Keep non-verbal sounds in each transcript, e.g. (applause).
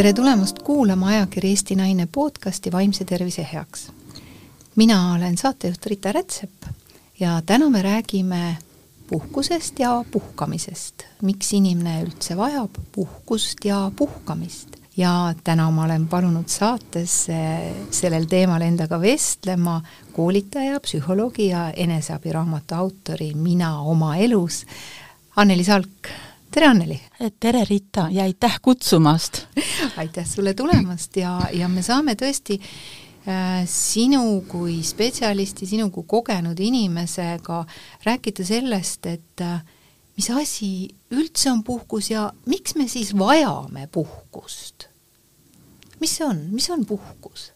tere tulemast kuulama ajakiri Eesti Naine podcasti Vaimse tervise heaks. mina olen saatejuht Rita Rätsep ja täna me räägime puhkusest ja puhkamisest, miks inimene üldse vajab puhkust ja puhkamist. ja täna ma olen palunud saatesse sellel teemal endaga vestlema koolitaja, psühholoogi ja eneseabiraamatu autori Mina oma elus, Anneli Salk tere, Anneli! tere, Rita, ja aitäh kutsumast! (laughs) aitäh sulle tulemast ja, ja me saame tõesti äh, sinu kui spetsialisti, sinu kui kogenud inimesega rääkida sellest, et äh, mis asi üldse on puhkus ja miks me siis vajame puhkust? mis see on, mis on puhkus?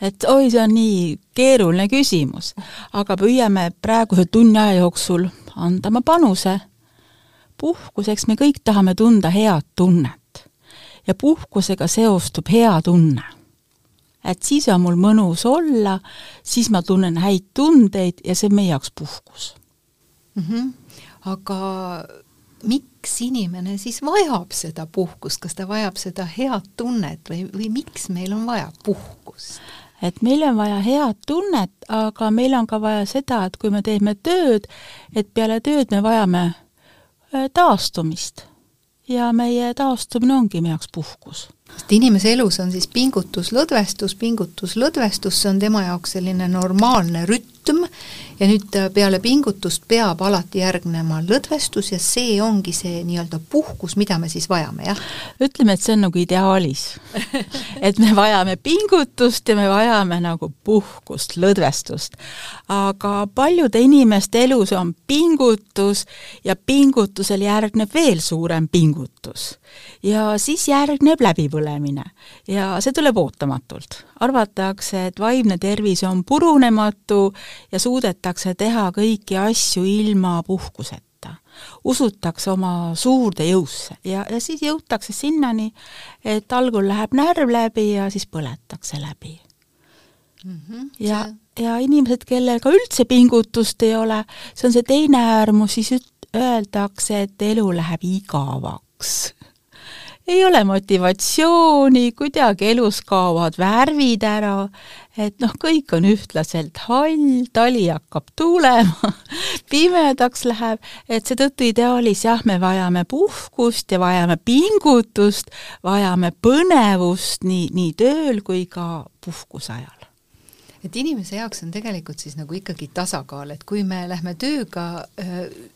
et oi, see on nii keeruline küsimus, aga püüame praeguse tunni aja jooksul anda oma panuse puhkuseks me kõik tahame tunda head tunnet ja puhkusega seostub hea tunne. et siis on mul mõnus olla, siis ma tunnen häid tundeid ja see on meie jaoks puhkus mm. -hmm. aga miks inimene siis vajab seda puhkust, kas ta vajab seda head tunnet või, või miks meil on vaja puhkust? et meil on vaja head tunnet, aga meil on ka vaja seda, et kui me teeme tööd, et peale tööd me vajame taastumist. ja meie taastumine ongi meie jaoks puhkus. sest inimese elus on siis pingutus, lõdvestus, pingutus, lõdvestus, see on tema jaoks selline normaalne rütm ja nüüd äh, peale pingutust peab alati järgnema lõdvestus ja see ongi see nii-öelda puhkus, mida me siis vajame, jah? ütleme, et see on nagu ideaalis (laughs) et me vajame pingutust ja me vajame nagu puhkust, lõdvestust aga paljude inimeste elus on pingutus ja pingutusel järgneb veel suurem pingutus. ja siis järgneb läbipõlemine ja see tuleb ootamatult. arvatakse, et vaimne tervis on purunematu ja suudetakse teha kõiki asju ilma puhkuseta usutakse oma suurde jõusse ja, ja siis jõutakse sinnani, et algul läheb närv läbi ja siis põletakse läbi mm. -hmm. ja ja inimesed, kellel ka üldse pingutust ei ole, see on see teine äärmus, siis üt-, öeldakse, et elu läheb igavaks. ei ole motivatsiooni, kuidagi elus kaovad värvid ära, et noh, kõik on ühtlaselt hall, tali hakkab tuulema, (laughs) pimedaks läheb, et seetõttu ideaalis jah, me vajame puhkust ja vajame pingutust, vajame põnevust nii, nii tööl kui ka puhkuse ajal et inimese jaoks on tegelikult siis nagu ikkagi tasakaal, et kui me lähme tööga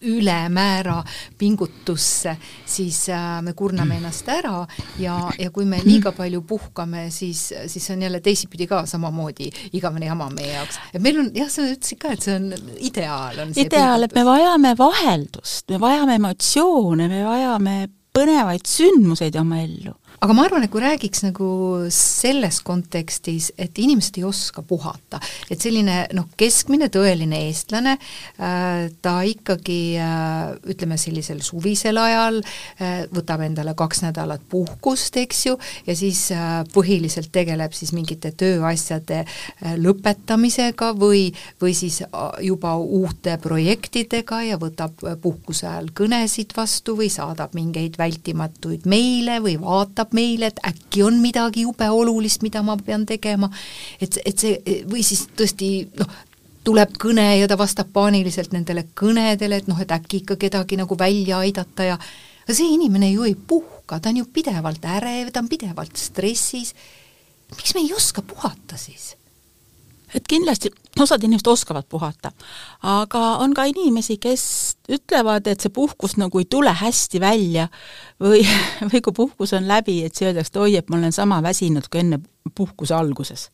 ülemäära pingutusse, siis me kurname ennast ära ja, ja kui me liiga palju puhkame, siis, siis on jälle teisipidi ka samamoodi igavene jama meie jaoks. et meil on jah, sa ütlesid ka, et see on ideaal, on see ideaal, et me vajame vaheldust, me vajame emotsioone, me vajame põnevaid sündmuseid oma ellu aga ma arvan, et kui räägiks nagu selles kontekstis, et inimesed ei oska puhata, et selline noh, keskmine tõeline eestlane äh,, ta ikkagi äh, ütleme sellisel suvisel ajal äh, võtab endale kaks nädalat puhkust, eks ju, ja siis äh, põhiliselt tegeleb siis mingite tööasjade äh, lõpetamisega või, või siis äh, juba uute projektidega ja võtab puhkuse ajal kõnesid vastu või saadab mingeid vältimatuid meile või vaatab teatab meile, et äkki on midagi jube olulist, mida ma pean tegema, et, et see, või siis tõesti noh, tuleb kõne ja ta vastab paaniliselt nendele kõnedele, et noh, et äkki ikka kedagi nagu välja aidata ja aga see inimene ju ei puhka, ta on ju pidevalt ärev, ta on pidevalt stressis, miks me ei oska puhata siis? Et kindlasti osad inimesed oskavad puhata, aga on ka inimesi, kes ütlevad, et see puhkus nagu ei tule hästi välja või, (laughs) või kui puhkus on läbi, et siis öeldakse, et oi, et ma olen sama väsinud kui enne puhkuse alguses.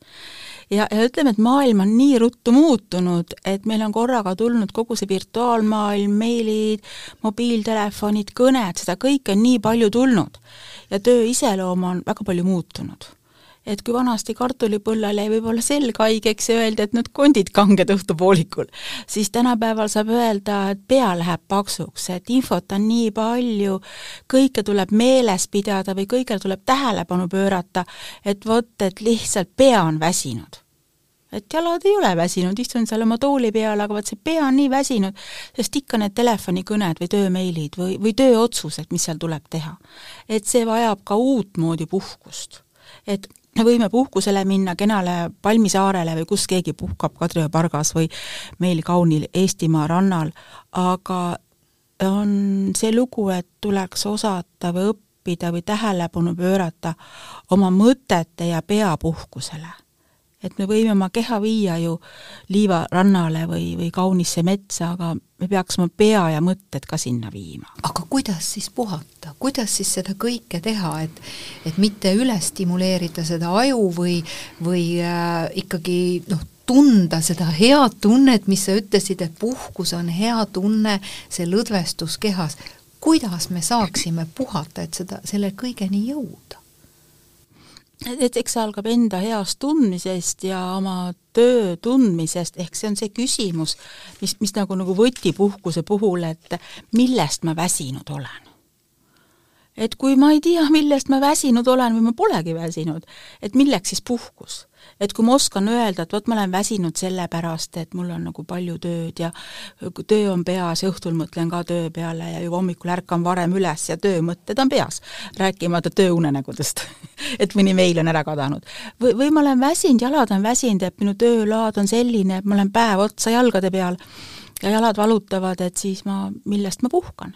ja, ja ütleme, et maailm on nii ruttu muutunud, et meil on korraga tulnud kogu see virtuaalmaailm, meilid, mobiiltelefonid, kõned, seda kõike on nii palju tulnud. Ja töö iseloom on väga palju muutunud et kui vanasti kartulipõllale jäi võib-olla selg haigeks ja öeldi, et nüüd kondid kanged õhtupoolikul, siis tänapäeval saab öelda, et pea läheb paksuks, et infot on nii palju, kõike tuleb meeles pidada või kõigele tuleb tähelepanu pöörata, et vot, et lihtsalt pea on väsinud. et jalad ei ole väsinud, istun seal oma tooli peal, aga vaat see pea on nii väsinud, sest ikka need telefonikõned või töömeilid või, või tööotsused, mis seal tuleb teha. et see vajab ka uutmoodi puhkust. et me võime puhkusele minna kenale Palmisaarele või kus keegi puhkab, Kadrioru pargas või meil kaunil Eestimaa rannal, aga on see lugu, et tuleks osata või õppida või tähelepanu pöörata oma mõtete ja pea puhkusele et me võime oma keha viia ju liivarannale või, või kaunisse metsa, aga me peaks oma pea ja mõtted ka sinna viima. aga kuidas siis puhata, kuidas siis seda kõike teha, et et mitte üle stimuleerida seda aju või, või äh, ikkagi noh, tunda seda head tunnet, mis sa ütlesid, et puhkus on hea tunne, see lõdvestus kehas, kuidas me saaksime puhata, et seda, selle kõigeni jõuda? Et eks see algab enda heast tundmisest ja oma töö tundmisest, ehk see on see küsimus, mis, mis nagu, nagu võtipuhkuse puhul, et millest ma väsinud olen. et kui ma ei tea, millest ma väsinud olen või ma polegi väsinud, et milleks siis puhkus et kui ma oskan öelda, et vot ma olen väsinud sellepärast, et mul on nagu palju tööd ja töö on peas ja õhtul mõtlen ka töö peale ja juba hommikul ärkan varem üles ja töömõtted on peas, rääkimata tööunenägudest (laughs) et mõni meil on ära kadanud. või, või ma olen väsinud, jalad on väsinud, et minu töölaad on selline, et ma olen päev otsa jalgade peal ja jalad valutavad, et siis ma, millest ma puhkan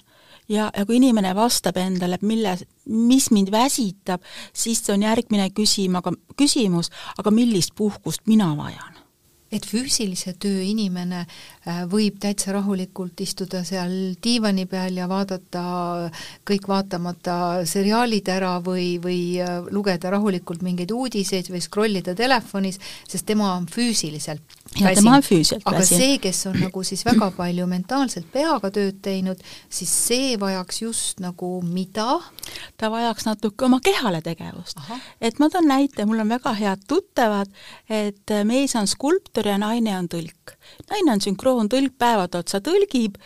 ja, ja kui inimene vastab endale, et mille, mis mind väsitab, siis on järgmine küsima, aga, küsimus, aga millist puhkust mina vajan? Et füüsilise töö inimene äh, võib täitsa rahulikult istuda seal diivani peal ja vaadata kõik vaatamata seriaalid ära või, või äh, lugeda rahulikult mingeid uudiseid või scroll ida telefonis, sest tema on füüsiliselt ja tema on füüsiliselt aga väsinud. see, kes on nagu siis väga palju mentaalselt peaga tööd teinud, siis see vajaks just nagu mida? ta vajaks natuke oma kehale tegevust. et ma toon näite, mul on väga head tuttavad, et mees on skulptor ja naine on tõlk. naine on sünkroontõlk, päevad otsa tõlgib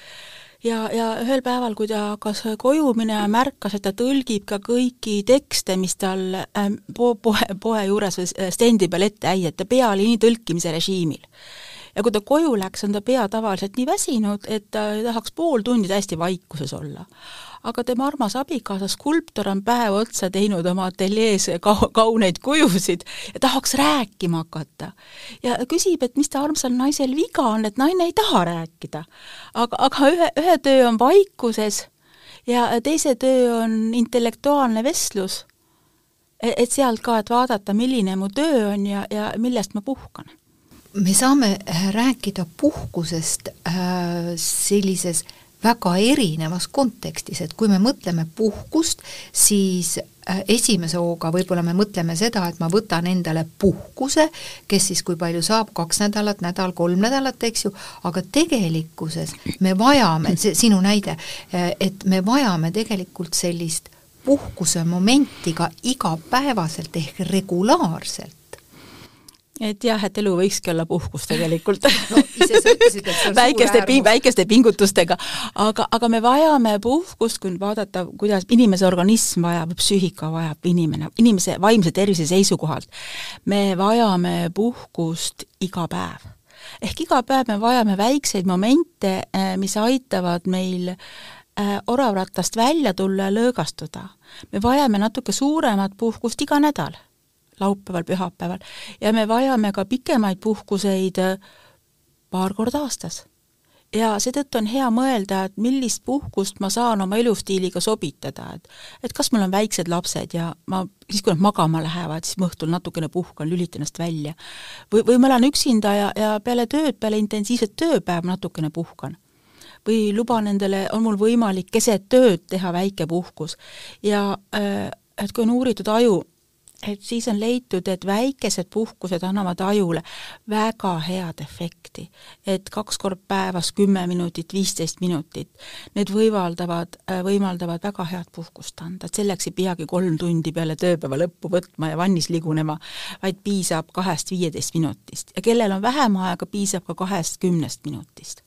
ja, ja ühel päeval, kui ta hakkas koju minema, märkas, et ta tõlgib ka kõiki tekste, mis tal ähm, po-, poe, poe juures või stendi peal ette äi, et ta pea oli nii tõlkimise režiimil. ja kui ta koju läks, on ta pea tavaliselt nii väsinud, et ta tahaks pool tundi täiesti vaikuses olla aga tema armas abikaasa skulptor on päev otsa teinud oma ateljees ka-, kauneid kujusid ja tahaks rääkima hakata. ja küsib, et mis ta armsal naisel viga on, et naine ei taha rääkida. aga, aga ühe, ühe töö on vaikuses ja teise töö on intellektuaalne vestlus. E-, et sealt ka, et vaadata, milline mu töö on ja, ja millest ma puhkan me saame rääkida puhkusest äh, sellises väga erinevas kontekstis, et kui me mõtleme puhkust, siis äh, esimese hooga võib-olla me mõtleme seda, et ma võtan endale puhkuse, kes siis kui palju saab, kaks nädalat, nädal, kolm nädalat, eks ju, aga tegelikkuses me vajame, see sinu näide, äh, et me vajame tegelikult sellist puhkuse momenti ka igapäevaselt ehk regulaarselt et jah, et elu võikski olla puhkus tegelikult (laughs) no ütlesid, see on väikeste, väikeste pingutustega, aga, aga me vajame puhkust, kui nüüd vaadata, kuidas inimese organism vajab, psüühika vajab inimene, inimese vaimse tervise seisukohalt. me vajame puhkust iga päev. ehk iga päev me vajame väikseid momente, eh, mis aitavad meil eh, oravrattast välja tulla ja lõõgastuda. me vajame natuke suuremat puhkust iga nädal laupäeval, pühapäeval ja me vajame ka pikemaid puhkuseid äh, paar korda aastas. ja seetõttu on hea mõelda, et millist puhkust ma saan oma elustiiliga sobitada, et et kas mul on väiksed lapsed ja ma, siis kui nad magama lähevad, siis ma õhtul natukene puhkan, lülitan ennast välja. või, või ma elan üksinda ja, ja peale tööd, peale intensiivset tööpäeva natukene puhkan või luban endale, on mul võimalik keset tööd teha väike puhkus ja äh, et kui on uuritud aju et siis on leitud, et väikesed puhkused annavad ajule väga head efekti. et kaks korda päevas kümme minutit, viisteist minutit, need võimaldavad, võimaldavad väga head puhkust anda, et selleks ei peagi kolm tundi peale tööpäeva lõppu võtma ja vannis ligunema, vaid piisab kahest viieteist minutist. Ja kellel on vähem aega, piisab ka kahest kümnest minutist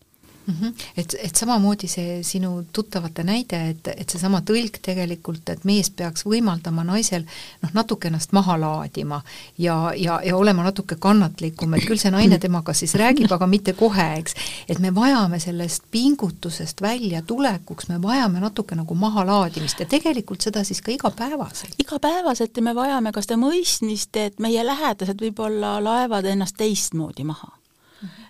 mm. -hmm. Et, et samamoodi see sinu tuttavate näide, et, et seesama tõlk tegelikult, et mees peaks võimaldama naisel noh, natuke ennast maha laadima ja, ja, ja olema natuke kannatlikum, et küll see naine temaga siis räägib, aga mitte kohe, eks. et me vajame sellest pingutusest väljatulekuks, me vajame natuke nagu mahalaadimist ja tegelikult seda siis ka igapäevaselt. igapäevaselt ja me vajame ka seda mõistmist, et meie lähedased võib-olla laevad ennast teistmoodi maha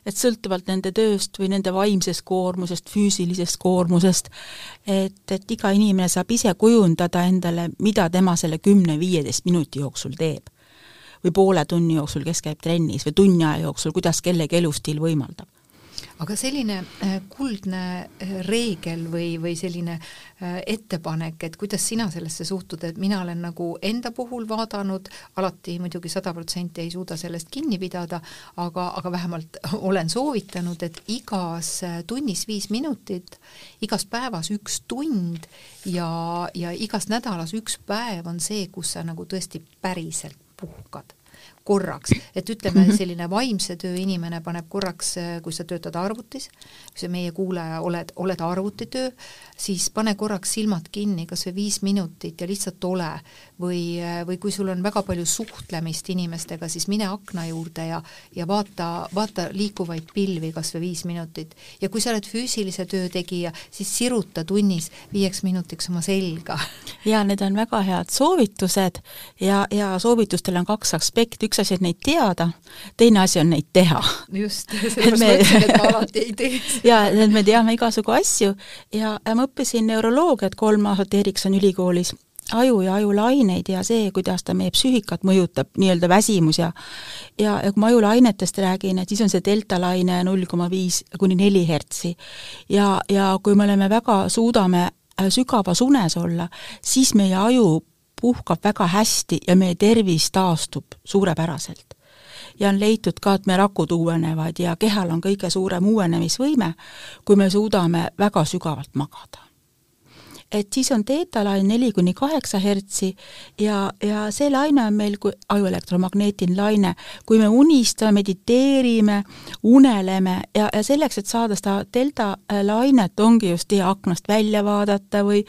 et sõltuvalt nende tööst või nende vaimsest koormusest, füüsilisest koormusest, et, et iga inimene saab ise kujundada endale, mida tema selle kümne-viieteist minuti jooksul teeb. või poole tunni jooksul, kes käib trennis, või tunni aja jooksul, kuidas kellegi elustiil võimaldab aga selline äh, kuldne äh, reegel või, või selline äh, ettepanek, et kuidas sina sellesse suhtud, et mina olen nagu enda puhul vaadanud, alati muidugi sada protsenti ei suuda sellest kinni pidada, aga, aga vähemalt (laughs) olen soovitanud, et igas tunnis viis minutit, igas päevas üks tund ja, ja igas nädalas üks päev on see, kus sa nagu tõesti päriselt puhkad korraks, et ütleme, mhm. selline vaimse töö inimene paneb korraks, kui sa töötad arvutis, kui sa meie kuulaja oled, oled arvutitöö, siis pane korraks silmad kinni, kas või viis minutit ja lihtsalt ole. või, või kui sul on väga palju suhtlemist inimestega, siis mine akna juurde ja, ja vaata, vaata liikuvaid pilvi kas või viis minutit. ja kui sa oled füüsilise töö tegija, siis siruta tunnis viieks minutiks oma selga. (laughs) ja need on väga head soovitused ja, ja soovitustel on kaks aspekti, üks asi on neid teada, teine asi on neid teha. just, (laughs) sellepärast me... ma ütlesin, et ma alati ei tee (laughs) ja, et me teame igasugu asju ja, ja ma õppisin neuroloogiat kolm aastat Ericssoni ülikoolis aju ja ajulaineid ja see, kuidas ta meie psüühikat mõjutab, nii-öelda väsimus ja ja, ja kui ma ajulainetest räägin, et siis on see deltalaine null koma viis kuni neli hertsi. ja, ja kui me oleme väga, suudame äh, sügavas unes olla, siis meie aju puhkab väga hästi ja meie tervis taastub suurepäraselt. Ja on leitud ka, et meie rakud uuenevad ja kehal on kõige suurem uuenemisvõime, kui me suudame väga sügavalt magada. Et siis on teetalaine neli kuni kaheksa hertsi ja, ja see laine on meil kui ajuelektromagneetiline laine, kui me unistame, mediteerime, uneleme ja, ja selleks, et saada seda delta lainet, ongi just hea aknast välja vaadata või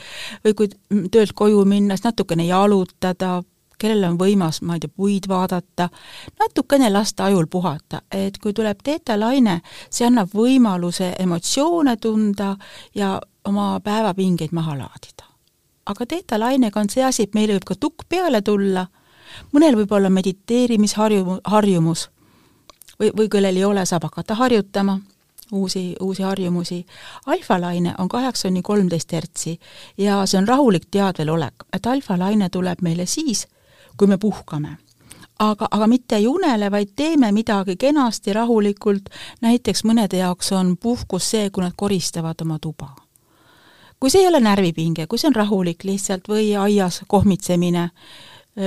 või kui töölt koju minna, siis natukene jalutada, kellel on võimas, ma ei tea, puid vaadata, natukene lasta ajul puhata, et kui tuleb teetalaine, see annab võimaluse emotsioone tunda ja oma päevapingeid maha laadida. aga teetalainega on see asi, et meile võib ka tukk peale tulla, mõnel võib olla mediteerimisharju-, harjumus või, või kellel ei ole, saab hakata harjutama uusi, uusi harjumusi. alfalaine on kaheksa kuni kolmteist hertsi ja see on rahulik teadvelolek, et alfalaine tuleb meile siis, kui me puhkame aga, aga mitte ei unele, vaid teeme midagi kenasti, rahulikult, näiteks mõnede jaoks on puhkus see, kui nad koristavad oma tuba kui see ei ole närvipinge, kui see on rahulik lihtsalt või aias kohmitsemine,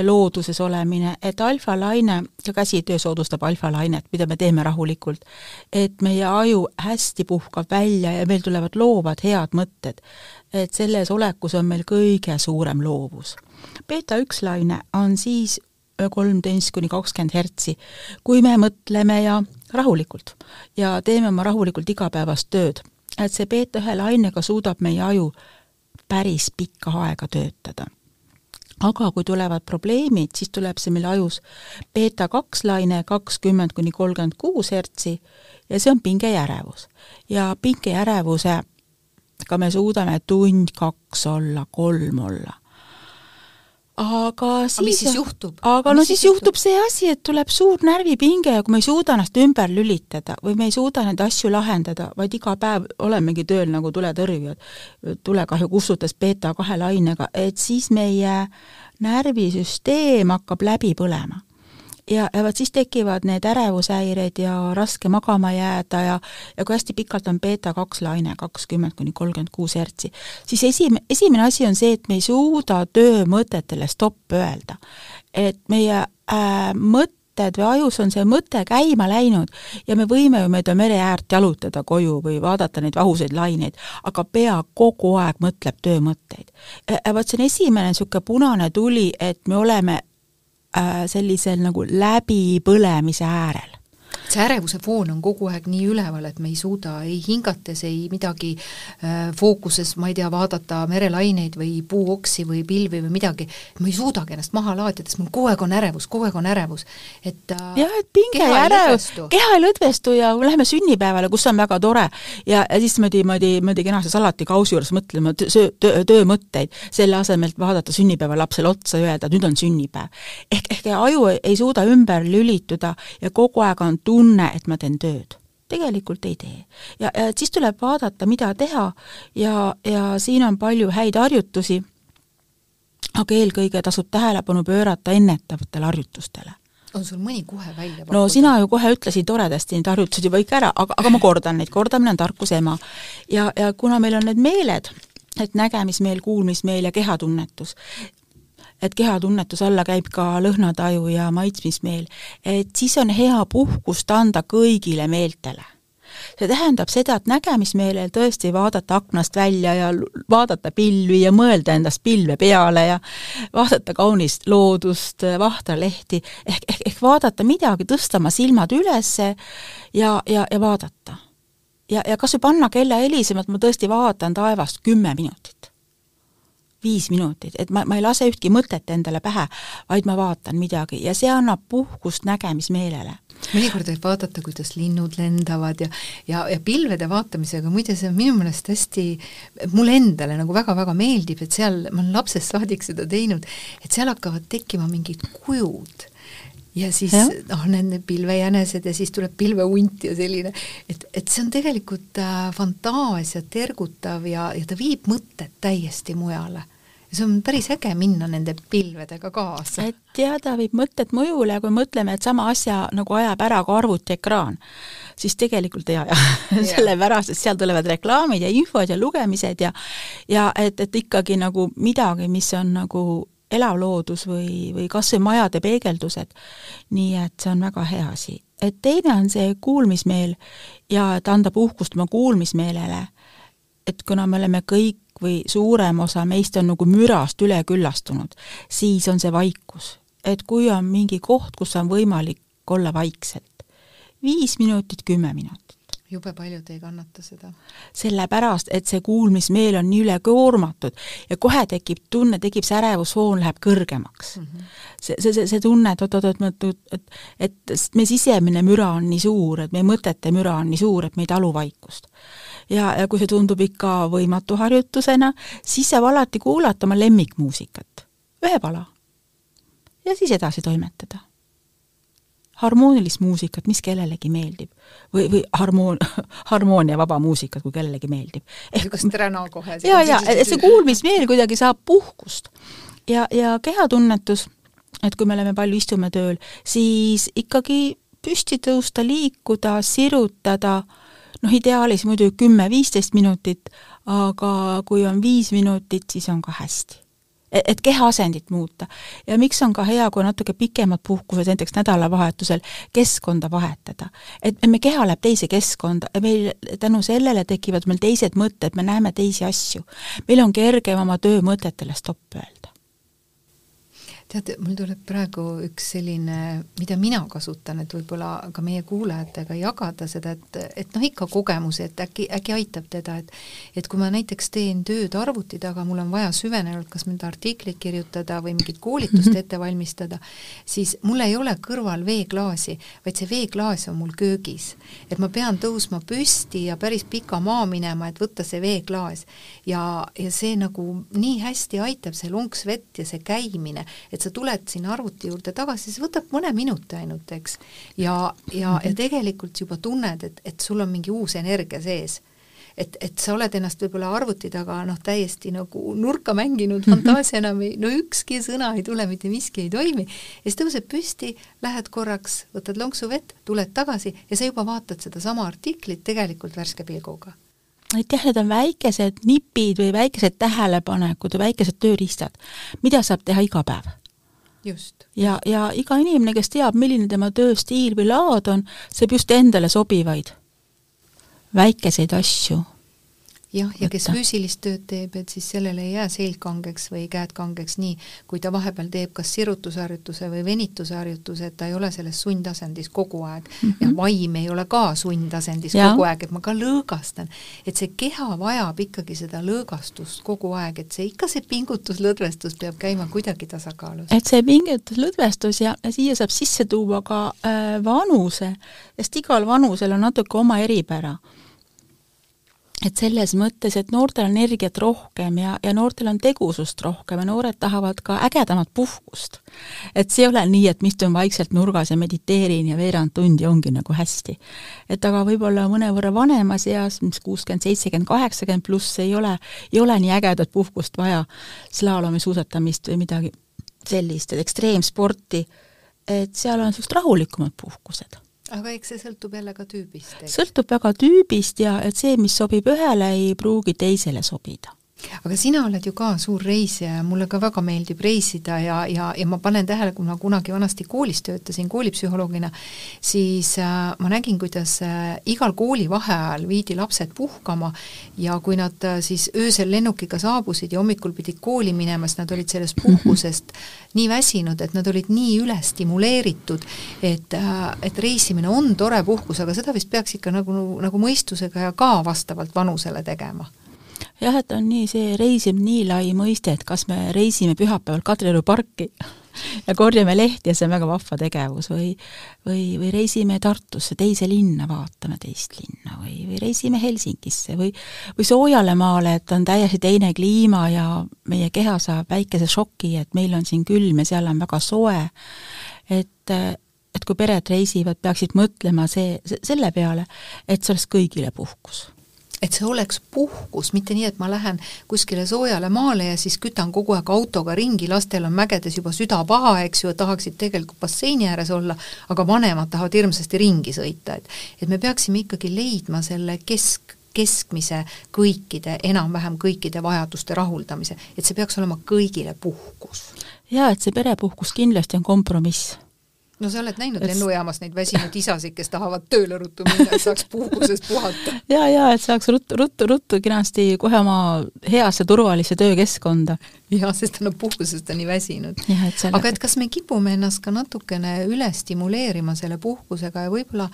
looduses olemine, et alfalaine, ka käsitöö soodustab alfalainet, mida me teeme rahulikult, et meie aju hästi puhkab välja ja meil tulevad loovad head mõtted. et selles olekus on meil kõige suurem loovus. Beeta üks laine on siis kolmteist kuni kakskümmend hertsi, kui me mõtleme ja rahulikult ja teeme oma rahulikult igapäevast tööd et see beeta ühe lainega suudab meie aju päris pikka aega töötada. aga kui tulevad probleemid, siis tuleb see meil ajus beeta kaks laine kakskümmend kuni kolmkümmend kuus hertsi ja see on pingejärevus. ja pingejärevusega me suudame tund, kaks olla, kolm olla aga siis, siis juhtub? aga mis no siis juhtub? juhtub see asi, et tuleb suur närvipinge ja kui me ei suuda ennast ümber lülitada või me ei suuda neid asju lahendada, vaid iga päev olemegi tööl nagu tuletõrjujad, tulekahju kustutas beeta kahe lainega, et siis meie närvisüsteem hakkab läbi põlema ja, ja vot siis tekivad need ärevushäired ja raske magama jääda ja ja kui hästi pikalt on beeta kaks laine, kakskümmend kuni kolmkümmend kuus hertsi, siis esim-, esimene asi on see, et me ei suuda töömõtetele stopp öelda. et meie äh, mõtted või ajus on see mõte käima läinud ja me võime ju mööda mere äärt jalutada koju või vaadata neid vahusaid laineid, aga pea kogu aeg mõtleb töömõtteid. vot see on esimene niisugune punane tuli, et me oleme Äh, sellisel nagu läbipõlemise äärel see ärevuse foon on kogu aeg nii üleval, et me ei suuda ei hingates, ei midagi äh, fookuses, ma ei tea, vaadata merelaineid või puuoksi või pilvi või midagi, ma ei suudagi ennast maha laadida, sest mul kogu aeg on ärevus, kogu aeg on ärevus. et äh, jah, et pinge ja ärevus, keha ei lõdvestu ja läheme sünnipäevale, kus on väga tore, ja, ja siis niimoodi, niimoodi, niimoodi kenasti salatikausi juures mõtlema töö, töö, töömõtteid, selle asemel, et vaadata sünnipäevalapsele otsa ja öelda, et nüüd on sünnipäev. ehk, ehk aju ei, ei suuda ümber lülituda ja kogu aeg on tunne, et ma teen tööd tegelikult ei tee. ja, ja siis tuleb vaadata, mida teha ja, ja siin on palju häid harjutusi, aga eelkõige tasub tähelepanu pöörata ennetavatele harjutustele on sul mõni kohe välja pakkuda? no sina ju kohe ütlesid toredasti need harjutused juba kõik ära, aga, aga ma kordan neid, kordamine on tarkuse ema. ja, ja kuna meil on need meeled, et nägemismeel, kuulmismeel ja kehatunnetus, et kehatunnetus alla käib ka lõhnataju ja maitsmismeel, et siis on hea puhkust anda kõigile meeltele see tähendab seda, et nägemismeelel tõesti vaadata aknast välja ja vaadata pilvi ja mõelda endast pilve peale ja vaadata kaunist loodust, vahtralehti, ehk, ehk, ehk vaadata midagi, tõsta oma silmad üles ja, ja, ja vaadata. ja, ja kas või panna kella helisema, et ma tõesti vaatan taevast kümme minutit viis minutit, et ma, ma ei lase ühtki mõtet endale pähe, vaid ma vaatan midagi ja see annab puhkust nägemismeelele. Mõnikord võib vaadata, kuidas linnud lendavad ja, ja, ja pilvede vaatamisega, muide see on minu meelest hästi, mulle endale nagu väga-väga meeldib, et seal, ma olen lapsest saadik seda teinud, et seal hakkavad tekkima mingid kujud ja siis noh, need pilvejänesed ja siis tuleb pilvehunt ja selline, et, et see on tegelikult äh, fantaasiat ergutav ja, ja ta viib mõtted täiesti mujale. Ja see on päris äge minna nende pilvedega kaasa. et jah, ta viib mõtted mõjule ja kui mõtleme, et sama asja nagu ajab ära ka arvutiekraan, siis tegelikult ei aja. (laughs) Sellepärast, et seal tulevad reklaamid ja infod ja lugemised ja ja et, et ikkagi nagu midagi, mis on nagu elav loodus või, või kas või majade peegeldused. nii et see on väga hea asi. et teine on see kuulmismeel ja et anda puhkust oma kuulmismeelele, et kuna me oleme kõik või suurem osa meist on nagu mürast üle küllastunud, siis on see vaikus. et kui on mingi koht, kus on võimalik olla vaikselt, viis minutit, kümme minutit jube paljud ei kannata seda. sellepärast, et see kuulmismeel on nii ülekoormatud ja kohe tekib tunne, tekib see ärevusfoon läheb kõrgemaks mm. -hmm. see, see, see, see tunne, et oot-oot, et, et, et, et meie sisemine müra on nii suur, et meie mõtete müra on nii suur, et me ei talu vaikust. ja, ja kui see tundub ikka võimatu harjutusena, siis saab alati kuulata oma lemmikmuusikat, ühe pala. ja siis edasi toimetada harmoonilist muusikat, mis kellelegi meeldib. või, või harmoon-, (laughs) harmooniavaba muusikat, kui kellelegi meeldib. niisugust räna kohe. ja, ja, et see kuulmismeel kuidagi saab puhkust. ja, ja kehatunnetus, et kui me oleme palju istume tööl, siis ikkagi püsti tõusta, liikuda, sirutada, noh, ideaalis muidu kümme-viisteist minutit, aga kui on viis minutit, siis on ka hästi et kehaasendit muuta. ja miks on ka hea, kui natuke pikemad puhkused, näiteks nädalavahetusel, keskkonda vahetada. et me keha läheb teise keskkonda ja meil tänu sellele tekivad meil teised mõtted, me näeme teisi asju. meil on kergem oma töömõtetele stopp öelda tead, mul tuleb praegu üks selline, mida mina kasutan, et võib-olla ka meie kuulajatega jagada seda, et, et noh, ikka kogemusi, et äkki, äkki aitab teda, et et kui ma näiteks teen tööd arvuti taga, mul on vaja süvenenult kas mõnda artiklit kirjutada või mingit koolitust (laughs) ette valmistada, siis mul ei ole kõrval veeklaasi, vaid see veeklaas on mul köögis. et ma pean tõusma püsti ja päris pika maa minema, et võtta see veeklaas. ja, ja see nagu nii hästi aitab, see lonks vett ja see käimine, et et sa tuled sinna arvuti juurde tagasi, see võtab mõne minuti ainult, eks. ja, ja, ja mhm. tegelikult juba tunned, et, et sul on mingi uus energia sees. Et, et sa oled ennast võib-olla arvuti taga noh, täiesti nagu nurka mänginud, (laughs) fantaasia enam ei, no ükski sõna ei tule, mitte miski ei toimi, ja siis tõused püsti, lähed korraks, võtad lonksu vett, tuled tagasi ja sa juba vaatad sedasama artiklit tegelikult värske pilguga. Et jah, need on väikesed nipid või väikesed tähelepanekud või väikesed tööriistad, mida saab teha iga päev ja, ja iga inimene, kes teab, milline tema tööstiil või laad on, saab just endale sobivaid väikeseid asju jah, ja kes füüsilist tööd teeb, et siis sellele ei jää selg kangeks või käed kangeks nii, kui ta vahepeal teeb kas sirutusharjutuse või venitusharjutuse, et ta ei ole selles sundasendis kogu aeg mm. -hmm. ja vaim ei ole ka sundasendis ja. kogu aeg, et ma ka lõõgastan. et see keha vajab ikkagi seda lõõgastust kogu aeg, et see ikka see pingutuslõdvestus peab käima kuidagi tasakaalus. et see pingutuslõdvestus ja siia saab sisse tuua ka äh, vanuse, sest igal vanusel on natuke oma eripära et selles mõttes, et noortel on energiat rohkem ja, ja noortel on tegusust rohkem ja noored tahavad ka ägedamat puhkust. et see ei ole nii, et ma istun vaikselt nurgas ja mediteerin ja veerand tundi ongi nagu hästi. et aga võib-olla mõnevõrra vanemas eas, mis kuuskümmend, seitsekümmend, kaheksakümmend pluss, ei ole, ei ole nii ägedat puhkust vaja, slaalomi suusatamist või midagi sellist, et ekstreemsporti, et seal on niisugused rahulikumad puhkused aga eks see sõltub jälle ka tüübist? sõltub väga tüübist ja et see, mis sobib ühele, ei pruugi teisele sobida aga sina oled ju ka suur reisija ja mulle ka väga meeldib reisida ja, ja, ja ma panen tähele, kui ma kunagi vanasti koolis töötasin koolipsühholoogina, siis äh, ma nägin, kuidas äh, igal koolivaheajal viidi lapsed puhkama ja kui nad äh, siis öösel lennukiga saabusid ja hommikul pidid kooli minema, siis nad olid sellest puhkusest nii väsinud, et nad olid nii ülestimuleeritud, et äh,, et reisimine on tore puhkus, aga seda vist peaks ikka nagu, nagu mõistusega ja ka vastavalt vanusele tegema jah, et on nii, see reisimine nii lai mõiste, et kas me reisime pühapäeval Kadrioru parki (laughs) ja korjame lehti ja see on väga vahva tegevus või või, või reisime Tartusse teise linna, vaatame teist linna või, või reisime Helsingisse või või soojale maale, et on täiesti teine kliima ja meie keha saab väikese šoki, et meil on siin külm ja seal on väga soe, et et kui pered reisivad, peaksid mõtlema see, selle peale, et see oleks kõigile puhkus et see oleks puhkus, mitte nii, et ma lähen kuskile soojale maale ja siis kütan kogu aeg autoga ringi, lastel on mägedes juba süda paha, eks ju, tahaksid tegelikult basseini ääres olla, aga vanemad tahavad hirmsasti ringi sõita, et et me peaksime ikkagi leidma selle kesk, keskmise kõikide, enam-vähem kõikide vajaduste rahuldamise, et see peaks olema kõigile puhkus. jaa, et see perepuhkus kindlasti on kompromiss no sa oled näinud et... lennujaamas neid väsinud isasid, kes tahavad tööle ruttu minna, et saaks puhkusest puhata. (laughs) ja, ja et saaks ruttu, ruttu, ruttu kenasti kohe oma heasse turvalisse töökeskkonda. jah, sest nad puhkusest on nii väsinud. Selle... aga et kas me kipume ennast ka natukene üle stimuleerima selle puhkusega ja võib-olla,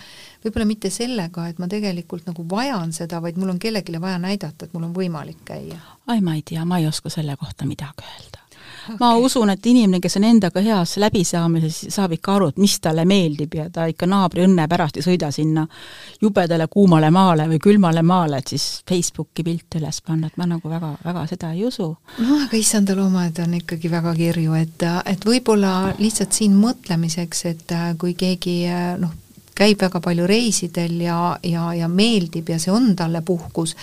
võib-olla mitte sellega, et ma tegelikult nagu vajan seda, vaid mul on kellelegi vaja näidata, et mul on võimalik käia? ai, ma ei tea, ma ei oska selle kohta midagi öelda okay.. ma usun, et inimene, kes on endaga heas läbisaamises, saab ikka aru, et mis talle meeldib ja ta ikka naabri õnne pärast ei sõida sinna jubedale kuumale maale või külmale maale, et siis Facebooki pilte üles panna, et ma nagu väga, väga seda ei usu. no aga issanda loomad on ikkagi väga kirju, et, et võib-olla lihtsalt siin mõtlemiseks, et kui keegi noh, käib väga palju reisidel ja, ja, ja meeldib ja see on talle puhkus,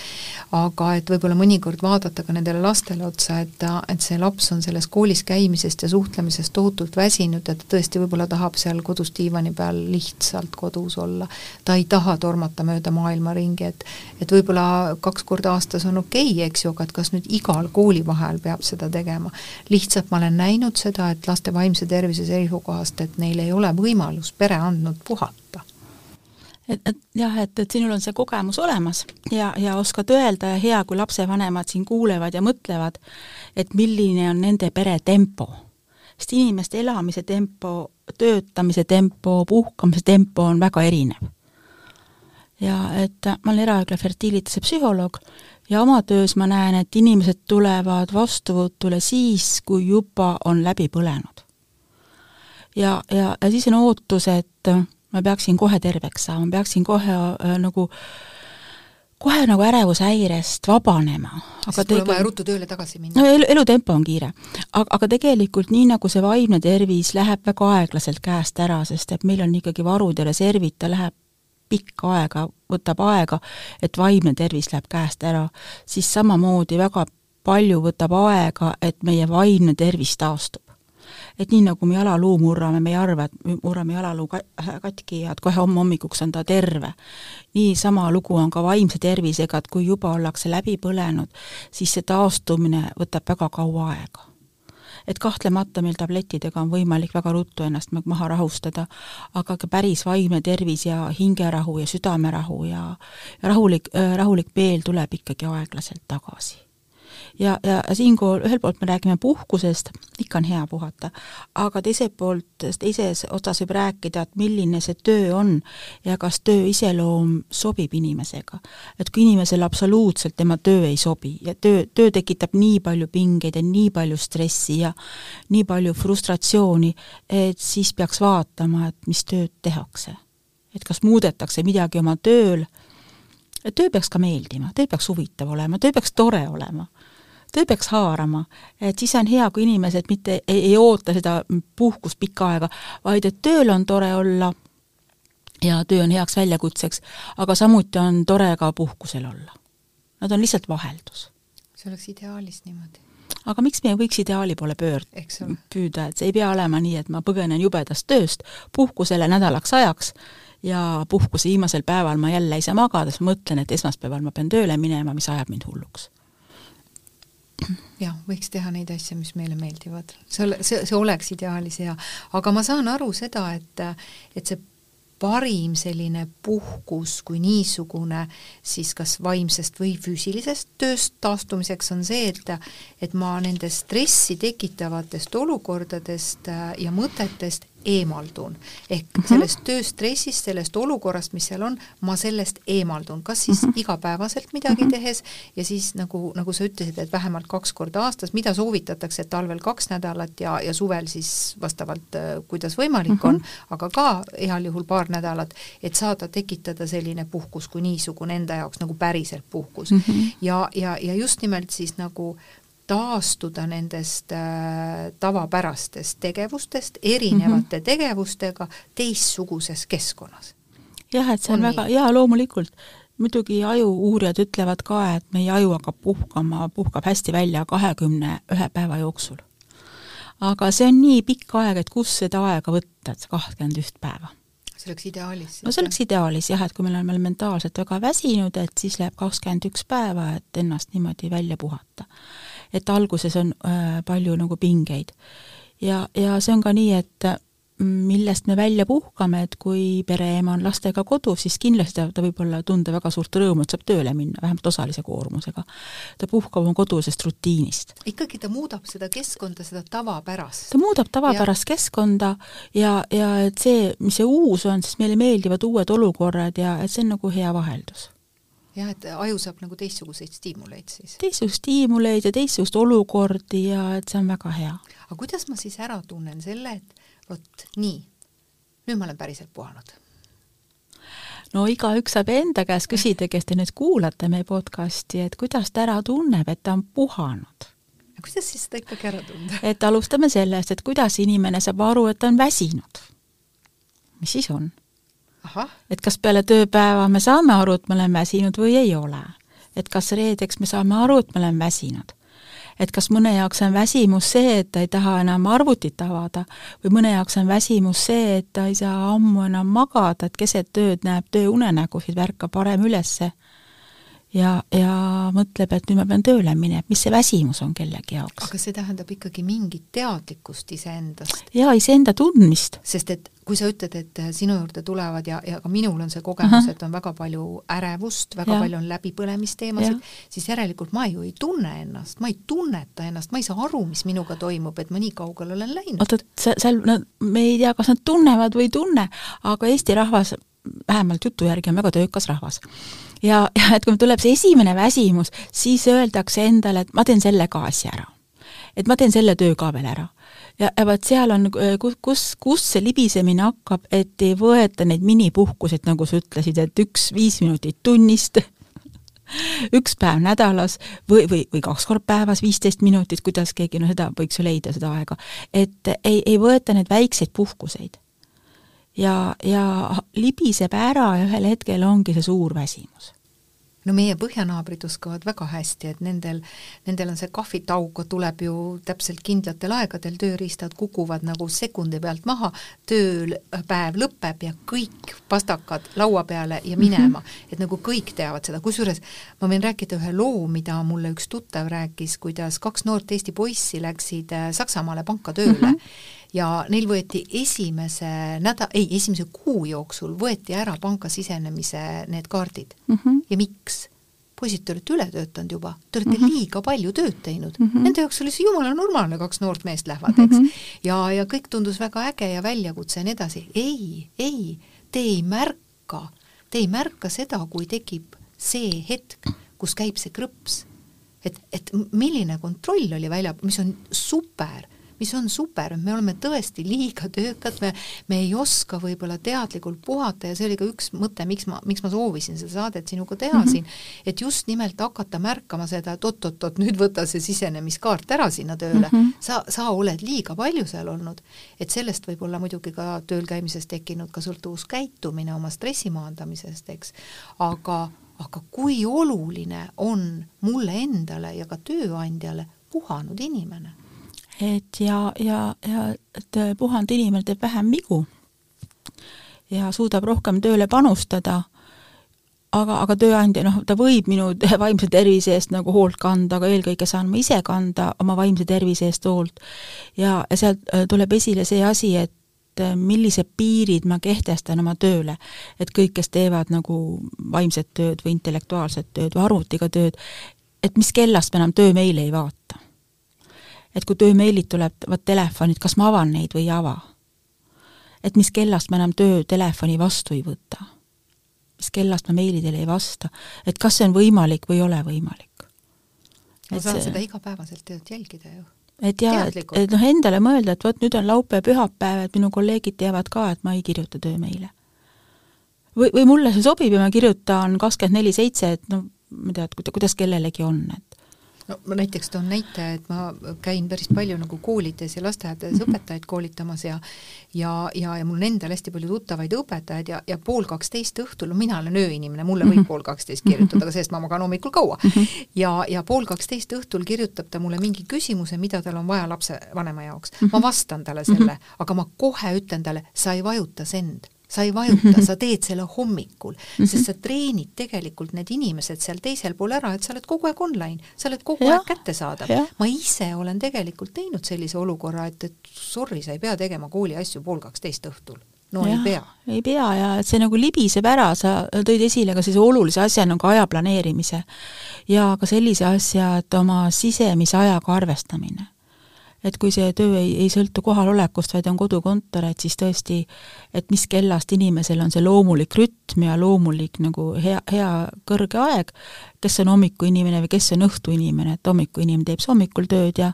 aga et võib-olla mõnikord vaadata ka nendele lastele otsa, et, et see laps on selles koolis käimisest ja suhtlemisest tohutult väsinud ja ta tõesti võib-olla tahab seal kodus diivani peal lihtsalt kodus olla. ta ei taha tormata mööda maailma ringi, et et võib-olla kaks korda aastas on okei okay,, eks ju, aga et kas nüüd igal koolivaheajal peab seda tegema. lihtsalt ma olen näinud seda, et laste vaimse tervise seisukohast, et neil ei ole võimalus pere andnud puhata et, et jah, et, et sinul on see kogemus olemas ja, ja oskad öelda ja hea, kui lapsevanemad siin kuulevad ja mõtlevad, et milline on nende pere tempo. sest inimeste elamise tempo, töötamise tempo, puhkamise tempo on väga erinev. ja et ma olen erahaigla fertiilituse psühholoog ja oma töös ma näen, et inimesed tulevad vastuvõtule siis, kui juba on läbi põlenud. ja, ja, ja siis on ootus, et ma peaksin kohe terveks saama, peaksin kohe äh, nagu kohe nagu ärevushäirest vabanema. aga mul on vaja ruttu tööle tagasi minna. no elu, elutempo on kiire. aga, aga tegelikult nii, nagu see vaimne tervis läheb väga aeglaselt käest ära, sest et meil on ikkagi varud ja reservid, ta läheb pikka aega, võtab aega, et vaimne tervis läheb käest ära, siis samamoodi väga palju võtab aega, et meie vaimne tervis taastub et nii, nagu me jalaluu murrame, me ei arva, et murrame jalaluu katki ja et kohe homme hommikuks on ta terve. niisama lugu on ka vaimse tervisega, et kui juba ollakse läbi põlenud, siis see taastumine võtab väga kaua aega. et kahtlemata meil tablettidega on võimalik väga ruttu ennast maha rahustada, aga ka päris vaimne tervis ja hingerahu ja südamerahu ja, rahulik, rahulik meel tuleb ikkagi aeglaselt tagasi ja, ja siinkohal ühelt poolt me räägime puhkusest, ikka on hea puhata, aga teiselt poolt, teises otsas võib rääkida, et milline see töö on ja kas töö iseloom sobib inimesega. et kui inimesele absoluutselt tema töö ei sobi ja töö, töö tekitab nii palju pingeid ja nii palju stressi ja nii palju frustratsiooni, et siis peaks vaatama, et mis tööd tehakse. et kas muudetakse midagi oma tööl, töö peaks ka meeldima, töö peaks huvitav olema, töö peaks tore olema töö peaks haarama, et siis on hea, kui inimesed mitte ei, ei oota seda puhkust pikka aega, vaid et tööl on tore olla ja töö on heaks väljakutseks, aga samuti on tore ka puhkusel olla. Nad on lihtsalt vaheldus. see oleks ideaalis niimoodi. aga miks me ei võiks ideaali poole pöörd-, püüda, et see ei pea olema nii, et ma põgenen jubedast tööst puhkusele nädalaks ajaks ja puhkuse viimasel päeval ma jälle ei saa magada, siis mõtlen, et esmaspäeval ma pean tööle minema, mis ajab mind hulluks jah, võiks teha neid asju, mis meile meeldivad. see, see, see oleks ideaalis hea. aga ma saan aru seda, et, et see parim selline puhkus kui niisugune siis kas vaimsest või füüsilisest tööst taastumiseks on see, et et ma nendest stressi tekitavatest olukordadest ja mõtetest eemaldun. ehk mm -hmm. sellest tööstressist, sellest olukorrast, mis seal on, ma sellest eemaldun, kas siis mm -hmm. igapäevaselt midagi mm -hmm. tehes ja siis nagu, nagu sa ütlesid, et vähemalt kaks korda aastas, mida soovitatakse, et talvel kaks nädalat ja, ja suvel siis vastavalt, äh, kuidas võimalik mm -hmm. on, aga ka heal juhul paar nädalat, et saada tekitada selline puhkus kui niisugune enda jaoks nagu päriselt puhkus mm. -hmm. ja, ja, ja just nimelt siis nagu taastuda nendest äh, tavapärastest tegevustest erinevate mm -hmm. tegevustega teistsuguses keskkonnas. jah, et see on, on väga, jaa, loomulikult. muidugi aju-uurijad ütlevad ka, et meie aju hakkab puhkama, puhkab hästi välja kahekümne ühe päeva jooksul. aga see on nii pikk aeg, et kust seda aega võtta, et kakskümmend üht päeva see oleks ideaalis? no see oleks ideaalis jah, et kui me oleme mentaalselt väga väsinud, et siis läheb kakskümmend üks päeva, et ennast niimoodi välja puhata et alguses on äh, palju nagu pingeid. ja, ja see on ka nii, et mm, millest me välja puhkame, et kui pereema on lastega kodus, siis kindlasti ta, ta võib olla tunda väga suurt rõõmu, et saab tööle minna, vähemalt osalise koormusega. ta puhkab oma kodusest rutiinist. ikkagi ta muudab seda keskkonda, seda tavapärast. ta muudab tavapärast ja. keskkonda ja, ja et see, mis see uus on, siis meile meeldivad uued olukorrad ja et see on nagu hea vaheldus jah, et aju saab nagu teistsuguseid stiimuleid siis? teistsuguseid stiimuleid ja teistsugust olukordi ja et see on väga hea. aga kuidas ma siis ära tunnen selle, et vot nii, nüüd ma olen päriselt puhanud? no igaüks saab enda käest küsida, kes te nüüd kuulate meie podcasti, et kuidas ta ära tunneb, et ta on puhanud kuidas siis seda ikkagi ära tunda? et alustame sellest, et kuidas inimene saab aru, et ta on väsinud. mis siis on? Et kas peale tööpäeva me saame aru, et me oleme väsinud või ei ole. et kas reedeks me saame aru, et me oleme väsinud. et kas mõne jaoks on väsimus see, et ta ei taha enam arvutit avada või mõne jaoks on väsimus see, et ta ei saa ammu enam magada, et keset ööd näeb tööunenägusid, värkab varem ülesse ja, ja mõtleb, et nüüd ma pean tööle minema, mis see väsimus on kellegi jaoks. aga see tähendab ikkagi mingit teadlikkust iseendast. jaa, iseenda tundmist. sest et kui sa ütled, et sinu juurde tulevad ja, ja ka minul on see kogemus, et on väga palju ärevust, väga ja. palju on läbipõlemisteemasid, siis järelikult ma ju ei tunne ennast, ma ei tunneta ennast, ma ei saa aru, mis minuga toimub, et ma nii kaugele olen läinud. oota, seal, no me ei tea, kas nad tunnevad või ei tunne, aga Eesti rahvas vähemalt jutu järgi on väga töökas rahvas. ja, ja et kui tuleb see esimene väsimus, siis öeldakse endale, et ma teen selle ka asja ära. et ma teen selle töö ka veel ära. ja, ja vot seal on, kus, kus, kus see libisemine hakkab, et ei võeta neid minipuhkuseid, nagu sa ütlesid, et üks viis minutit tunnist (laughs) üks päev nädalas või, või, või kaks korda päevas, viisteist minutit, kuidas keegi, no seda võiks ju leida, seda aega. et ei, ei võeta neid väikseid puhkuseid ja, ja libiseb ära ja ühel hetkel ongi see suur väsimus. no meie põhjanaabrid oskavad väga hästi, et nendel, nendel on see kahvitaug tuleb ju täpselt kindlatel aegadel, tööriistad kukuvad nagu sekundi pealt maha, tööpäev lõpeb ja kõik pastakad laua peale ja minema mm, -hmm. et nagu kõik teavad seda, kusjuures ma võin rääkida ühe loo, mida mulle üks tuttav rääkis, kuidas kaks noort Eesti poissi läksid äh, Saksamaale panka tööle mm. -hmm ja neil võeti esimese näda-, ei, esimese kuu jooksul võeti ära panka sisenemise need kaardid mm. -hmm. ja miks? poisid, te olete üle töötanud juba, te olete mm -hmm. liiga palju tööd teinud mm. -hmm. Nende jaoks oli see jumala normaalne, kaks noort meest lähevad, eks mm. -hmm. ja, ja kõik tundus väga äge ja väljakutse ja nii edasi. ei, ei, te ei märka, te ei märka seda, kui tekib see hetk, kus käib see krõps. et, et milline kontroll oli välja, mis on super mis on super, me oleme tõesti liiga töökad, me, me ei oska võib-olla teadlikult puhata ja see oli ka üks mõte, miks ma, miks ma soovisin seda saadet sinuga teha mm -hmm. siin, et just nimelt hakata märkama seda, et oot-oot-oot, nüüd võta see sisenemiskaart ära sinna tööle mm, -hmm. sa, sa oled liiga palju seal olnud. et sellest võib olla muidugi ka tööl käimisest tekkinud ka sõltuvuskäitumine oma stressi maandamisest, eks, aga aga kui oluline on mulle endale ja ka tööandjale puhanud inimene et ja, ja, ja et puhanud inimene teeb vähem vigu ja suudab rohkem tööle panustada, aga, aga tööandja, noh, ta võib minu (laughs) vaimse tervise eest nagu hoolt kanda, aga eelkõige saan ma ise kanda oma vaimse tervise eest hoolt. ja, ja sealt äh, tuleb esile see asi, et äh, millised piirid ma kehtestan oma tööle. et kõik, kes teevad nagu vaimset tööd või intellektuaalset tööd või arvutiga tööd, et mis kellast ma enam töömeile ei vaata et kui töömeilid tulevad telefonid, kas ma avan neid või ei ava? et mis kellast ma enam töötelefoni vastu ei võta? mis kellast ma meilidele ei vasta? et kas see on võimalik või ei ole võimalik? ma saan see... seda igapäevaselt tegelikult jälgida ju. et jaa, et, et noh, endale mõelda, et vot nüüd on laupäev, pühapäev, et minu kolleegid teavad ka, et ma ei kirjuta töömeile. või, või mulle see sobib ja ma kirjutan kakskümmend neli seitse, et noh, ma ei tea, et kuidas kellelegi on, et no ma näiteks toon näite, et ma käin päris palju nagu koolides ja lasteaedades -hmm. õpetajaid koolitamas ja ja, ja, ja mul on endal hästi palju tuttavaid õpetajaid ja, ja pool kaksteist õhtul, no mina olen ööinimene, mulle võib -hmm. pool kaksteist kirjutada, aga sellest ma magan hommikul kaua. -hmm. ja, ja pool kaksteist õhtul kirjutab ta mulle mingi küsimuse, mida tal on vaja lapsevanema jaoks ma vastan talle selle aga ma kohe ütlen talle, sa ei vajuta send sa ei vajuta mm, (laughs) -hmm. sa teed selle hommikul mm, -hmm. sest sa treenid tegelikult need inimesed seal teisel pool ära, et sa oled kogu aeg online, sa oled kogu ja, aeg kättesaadav. ma ise olen tegelikult teinud sellise olukorra, et, et sorry, sa ei pea tegema kooli asju pool kaksteist õhtul no ja, ei pea. ei pea ja et see nagu libiseb ära, sa tõid esile ka sellise olulise asja nagu aja planeerimise ja ka sellise asja, et oma sisemise ajaga arvestamine et kui see töö ei, ei sõltu kohalolekust, vaid on kodukontor, et siis tõesti, et mis kellast inimesel on see loomulik rütm ja loomulik nagu hea, hea kõrge aeg, kes on hommikuinimene või kes on õhtuinimene, et hommikuinimene teeb hommikul tööd ja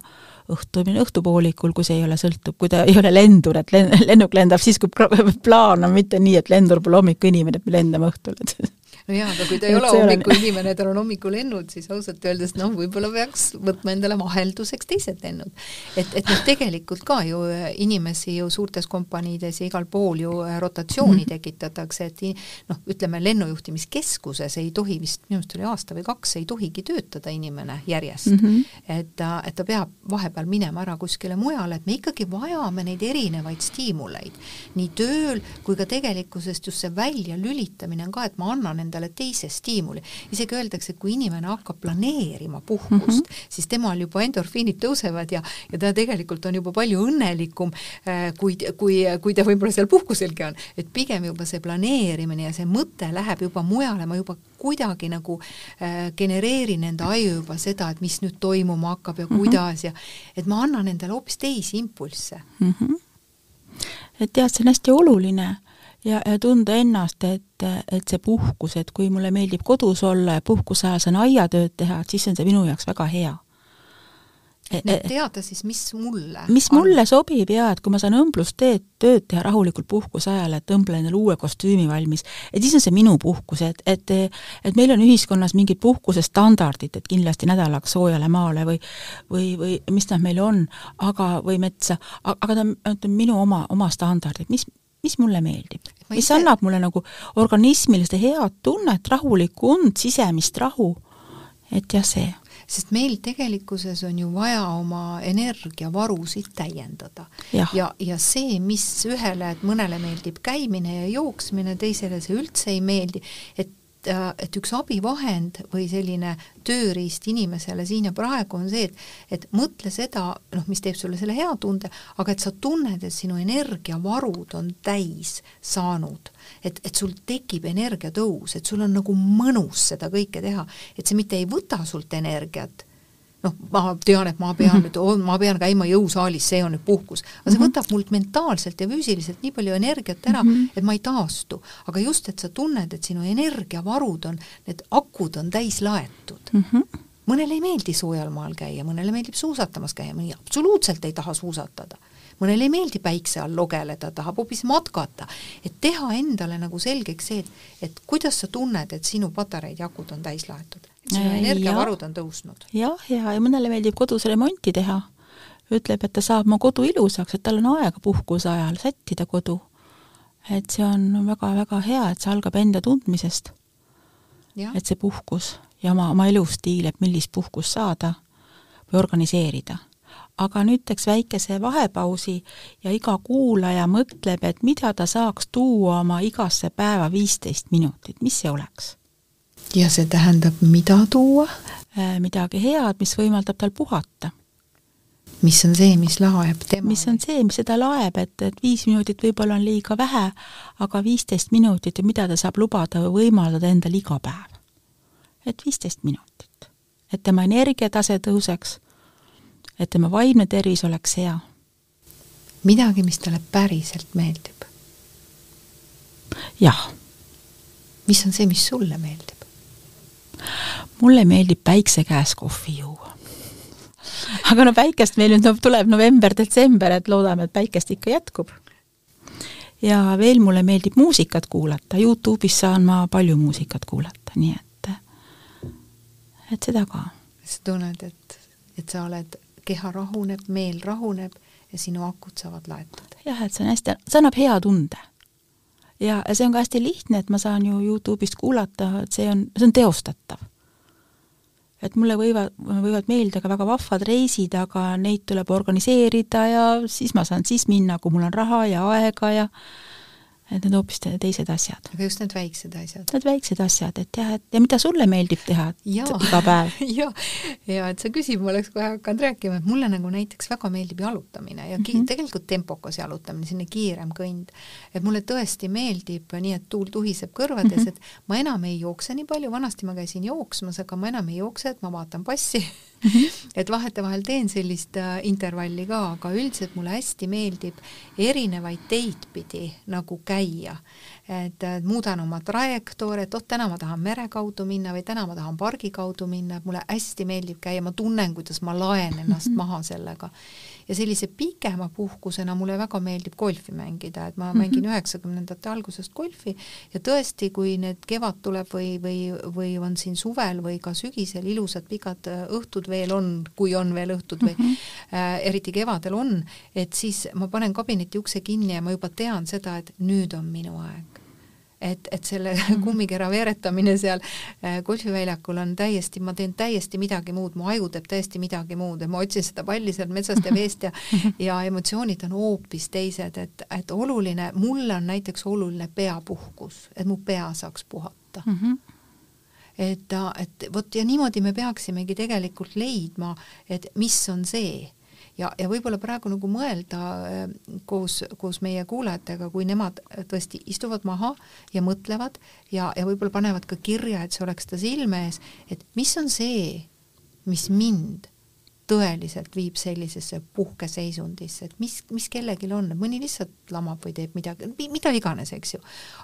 õhtumine õhtupoolikul, kui see ei ole, sõltub, kui ta ei ole lendur, et lennuk lendab siis, kui plaan on, mitte nii, et lendur pole hommikuinimene, et me lendame õhtul, et (laughs) no jaa, aga kui ta ei ole hommikuinimene, tal on hommikulennud, siis ausalt öeldes noh, võib-olla peaks võtma endale vahelduseks teised lennud. et, et noh, tegelikult ka ju äh, inimesi ju suurtes kompaniides ja igal pool ju äh, rotatsiooni -hmm. tekitatakse, et noh, ütleme lennujuhtimiskeskuses ei tohi vist, minu arust oli aasta või kaks, ei tohigi töötada inimene järjest mm. -hmm. et ta, et ta peab vahepeal minema ära kuskile mujale, et me ikkagi vajame neid erinevaid stiimuleid. nii tööl kui ka tegelikkusest just see väljalülitamine on ka, et ma annan endale endale teise stiimuli. isegi öeldakse, et kui inimene hakkab planeerima puhkust mm, -hmm. siis temal juba endorfiinid tõusevad ja, ja ta tegelikult on juba palju õnnelikum, äh, kui, kui, kui ta võib-olla seal puhkuselgi on. et pigem juba see planeerimine ja see mõte läheb juba mujale, ma juba kuidagi nagu äh, genereerin enda aju juba seda, et mis nüüd toimuma hakkab ja mhm. kuidas mm -hmm. ja et ma annan endale hoopis teisi impulsse mm. -hmm. et jah, see on hästi oluline ja, ja tunda ennast, et, et see puhkus, et kui mulle meeldib kodus olla ja puhkuse ajal saan aiatööd teha, et siis on see minu jaoks väga hea et nüüd teada siis, mis mulle mis on. mulle sobib jaa, et kui ma saan õmblusteed, tööd teha rahulikult puhkuse ajal, et õmblen endale uue kostüümi valmis, et siis on see minu puhkus, et, et et meil on ühiskonnas mingid puhkusestandardid, et kindlasti nädalaks soojale maale või või, või mis nad meil on, aga, või metsa, aga ta on minu oma, oma standardid, mis, mis mulle meeldib, mis annab mulle nagu organismile seda head tunnet, rahulikku und, sisemist rahu, et jah, see. Sest meil tegelikkuses on ju vaja oma energiavarusid täiendada. ja, ja, ja see, mis ühele, et mõnele meeldib käimine ja jooksmine, teisele see üldse ei meeldi, et äh, et üks abivahend või selline tööriist inimesele siin ja praegu on see, et et mõtle seda, noh, mis teeb sulle selle hea tunde, aga et sa tunned, et sinu energiavarud on täis saanud. Et, et sul tekib energiatõus, et sul on nagu mõnus seda kõike teha, et see mitte ei võta sult energiat, noh, ma tean, et ma pean nüüd, ma pean käima jõusaalis, see on nüüd puhkus, aga see mhm. võtab mult mentaalselt ja füüsiliselt nii palju energiat ära, mhm. et ma ei taastu. aga just, et sa tunned, et sinu energiavarud on, need akud on täis laetud. -hmm mõnele ei meeldi soojal maal käia, mõnele meeldib suusatamas käia, mõni absoluutselt ei taha suusatada mõnele ei meeldi päikse all logeleda, tahab hoopis matkata. et teha endale nagu selgeks see, et, et kuidas sa tunned, et sinu patareid ja akud on täis laetud, energiavarud on tõusnud. jah, ja, ja mõnele meeldib kodus remonti teha. ütleb, et ta saab oma kodu ilusaks, et tal on aega puhkuse ajal sättida kodu. et see on väga-väga hea, et see algab enda tundmisest. et see puhkus ja oma, oma elustiil, et millist puhkust saada või organiseerida aga nüüd teeks väikese vahepausi ja iga kuulaja mõtleb, et mida ta saaks tuua oma igasse päeva viisteist minutit, mis see oleks? Ja see tähendab, mida tuua? Äh, midagi head, mis võimaldab tal puhata. mis on see, mis laeb tema? mis on see, mis seda laeb, et, et viis minutit võib-olla on liiga vähe, aga viisteist minutit ja mida ta saab lubada või võimaldada endale iga päev. et viisteist minutit. et tema energiatase tõuseks et tema vaimne tervis oleks hea. midagi, mis talle päriselt meeldib. jah. mis on see, mis sulle meeldib? Mulle meeldib päikse käes kohvi juua. aga no päikest meil nüüd no, tuleb november-detsember, et loodame, et päikest ikka jätkub. ja veel mulle meeldib muusikat kuulata, Youtube'is saan ma palju muusikat kuulata, nii et et seda ka. sa tunned, et, et sa oled keha rahuneb, meel rahuneb ja sinu akud saavad laetud. jah, et see on hästi, see annab hea tunde. Ja, see on ka hästi lihtne, et ma saan ju Youtube'ist kuulata, et see on, see on teostatav. et mulle võivad, võivad meeldida ka väga vahvad reisid, aga neid tuleb organiseerida ja siis ma saan siis minna, kui mul on raha ja aega ja et need hoopis teised asjad. aga just need väiksed asjad. Need väiksed asjad, et jah, et ja mida sulle meeldib teha (laughs) iga päev (laughs) ja, ja et sa küsid, ma oleks kohe hakanud rääkima, et mulle nagu näiteks väga meeldib jalutamine ja mm -hmm. tegelikult tempokas jalutamine, selline kiirem kõnd. et mulle tõesti meeldib nii, et tuul tuhiseb kõrvades mm, -hmm. et ma enam ei jookse nii palju, vanasti ma käisin jooksmas, aga ma enam ei jookse, et ma vaatan passi (laughs) Mm -hmm. et vahetevahel teen sellist äh, intervalli ka, aga üldiselt mulle hästi meeldib erinevaid teid pidi nagu käia. et äh, muudan oma trajektoore, et oh, täna ma tahan mere kaudu minna või täna ma tahan pargi kaudu minna, et mulle hästi meeldib käia, ma tunnen, kuidas ma laen ennast mm -hmm. maha sellega ja sellise pikema puhkusena mulle väga meeldib golfi mängida, et ma mm -hmm. mängin üheksakümnendate algusest golfi ja tõesti, kui need kevad tuleb või, või, või on siin suvel või ka sügisel ilusad pikad äh, õhtud veel on, kui on veel õhtud või mm -hmm. äh, eriti kevadel on, et siis ma panen kabineti ukse kinni ja ma juba tean seda, et nüüd on minu aeg et, et selle mm. (laughs) kummikera veeretamine seal äh, golfiväljakul on täiesti, ma teen täiesti midagi muud, mu aju teeb täiesti midagi muud ja ma otsin seda palli sealt metsast ja veest ja (laughs) ja emotsioonid on hoopis teised, et, et oluline, mulle on näiteks oluline peapuhkus, et mu pea saaks puhata mm. -hmm et, et vot ja niimoodi me peaksimegi tegelikult leidma, et mis on see ja, ja võib-olla praegu nagu mõelda äh, koos, koos meie kuulajatega, kui nemad tõesti istuvad maha ja mõtlevad ja, ja võib-olla panevad ka kirja, et see oleks ta silme ees, et mis on see, mis mind tõeliselt viib sellisesse puhkeseisundisse, et mis, mis kellelgi on, mõni lihtsalt lamab või teeb midagi, mida iganes, eks ju.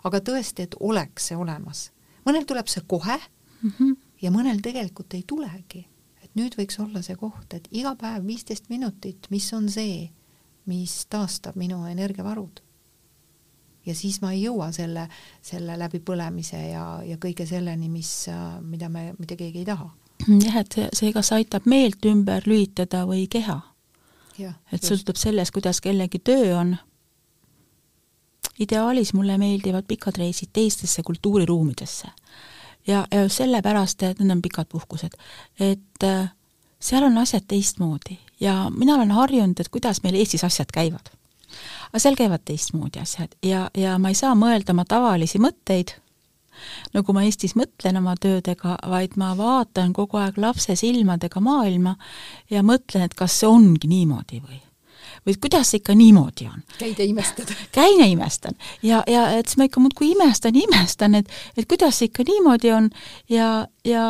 aga tõesti, et oleks see olemas. mõnel tuleb see kohe mm -hmm. ja mõnel tegelikult ei tulegi nüüd võiks olla see koht, et iga päev viisteist minutit, mis on see, mis taastab minu energiavarud. ja siis ma ei jõua selle, selle läbipõlemise ja, ja kõige selleni, mis, mida me, mitte keegi ei taha. jah, et see, see kas aitab meelt ümber lülitada või keha. et sõltub sellest, kuidas kellegi töö on. ideaalis mulle meeldivad pikad reisid teistesse kultuuriruumidesse. Ja, ja sellepärast, et need on pikad puhkused. et äh, seal on asjad teistmoodi ja mina olen harjunud, et kuidas meil Eestis asjad käivad. aga seal käivad teistmoodi asjad ja, ja ma ei saa mõelda oma tavalisi mõtteid, nagu ma Eestis mõtlen oma töödega, vaid ma vaatan kogu aeg lapse silmadega maailma ja mõtlen, et kas see ongi niimoodi või või kuidas see ikka niimoodi on. käid ja imestad? (laughs) käin ja imestan ja, ja et siis ma ikka muudkui imestan, imestan, et, et kuidas see ikka niimoodi on ja, ja,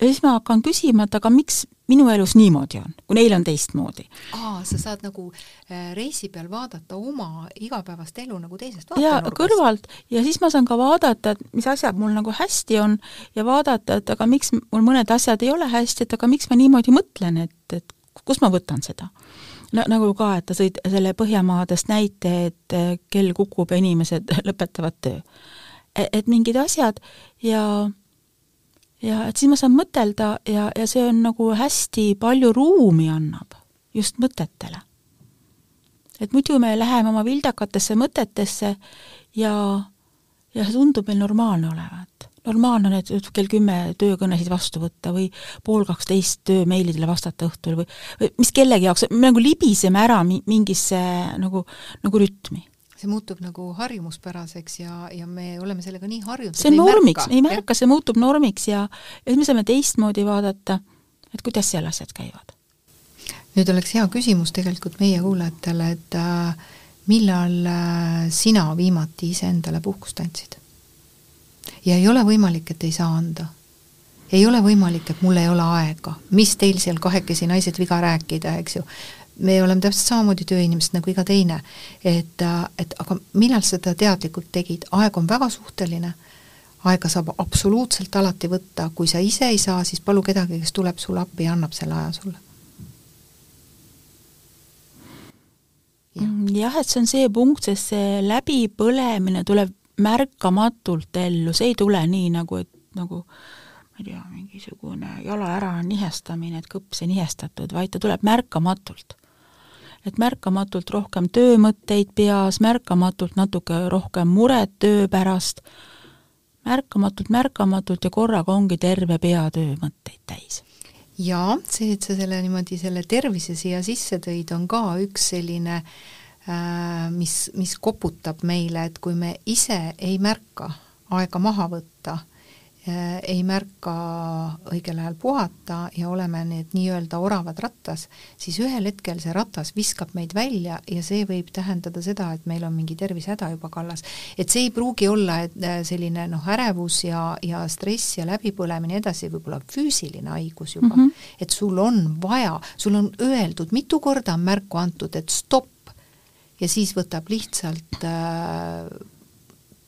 ja siis ma hakkan küsima, et aga miks minu elus niimoodi on, kui neil on teistmoodi. aa, sa saad nagu äh, reisi peal vaadata oma igapäevast elu nagu teisest vaatenurgast. kõrvalt ja siis ma saan ka vaadata, et mis asjad mul nagu hästi on ja vaadata, et aga miks mul mõned asjad ei ole hästi, et aga miks ma niimoodi mõtlen, et, et kust ma võtan seda no nagu ka, et sa tõid selle Põhjamaadest näite, et eh, kell kukub ja inimesed (laughs) lõpetavad töö. E-, et mingid asjad ja ja et siis ma saan mõtelda ja, ja see on nagu hästi palju ruumi annab just mõtetele. et muidu me läheme oma vildakatesse mõtetesse ja, ja see tundub meil normaalne olevat normaalne on, et kell kümme töökõnesid vastu võtta või pool kaksteist töömeilidele vastata õhtul või, või mis kellegi jaoks, me nagu libiseme ära mingisse nagu, nagu rütmi see muutub nagu harjumuspäraseks ja, ja me oleme sellega nii harjunud. see on normiks, ei märka, see muutub normiks ja, ja siis me saame teistmoodi vaadata, et kuidas seal asjad käivad. nüüd oleks hea küsimus tegelikult meie kuulajatele, et äh, millal äh, sina viimati iseendale puhkust andsid? Ja ei ole võimalik, et ei saa anda. ei ole võimalik, et mul ei ole aega, mis teil seal kahekesi naised viga rääkida, eks ju. me oleme täpselt samamoodi tööinimesed nagu iga teine. et, et aga millal seda teadlikult tegid, aeg on väga suhteline, aega saab absoluutselt alati võtta, kui sa ise ei saa, siis palu kedagi, kes tuleb sulle appi ja annab selle aja sulle jah, et see on see punkt, sest see läbipõlemine tuleb märkamatult ellu, see ei tule nii nagu, et nagu ma ei tea, mingisugune jala ära nihestamine, et kõps ja nihestatud, vaid ta tuleb märkamatult. et märkamatult rohkem töömõtteid peas, märkamatult natuke rohkem muret töö pärast, märkamatult, märkamatult ja korraga ongi terve pea töömõtteid täis jaa, see, et sa selle niimoodi, selle tervise siia sisse tõid, on ka üks selline Äh, mis, mis koputab meile, et kui me ise ei märka aega maha võtta, äh, ei märka õigel ajal puhata ja oleme need nii-öelda oravad rattas, siis ühel hetkel see ratas viskab meid välja ja see võib tähendada seda, et meil on mingi tervisehäda juba kallas. et see ei pruugi olla et äh, selline noh, ärevus ja, ja stress ja läbipõlemine ja edasi, võib-olla füüsiline haigus juba mm, -hmm. et sul on vaja, sul on öeldud, mitu korda on märku antud, et stopp, ja siis võtab lihtsalt äh,,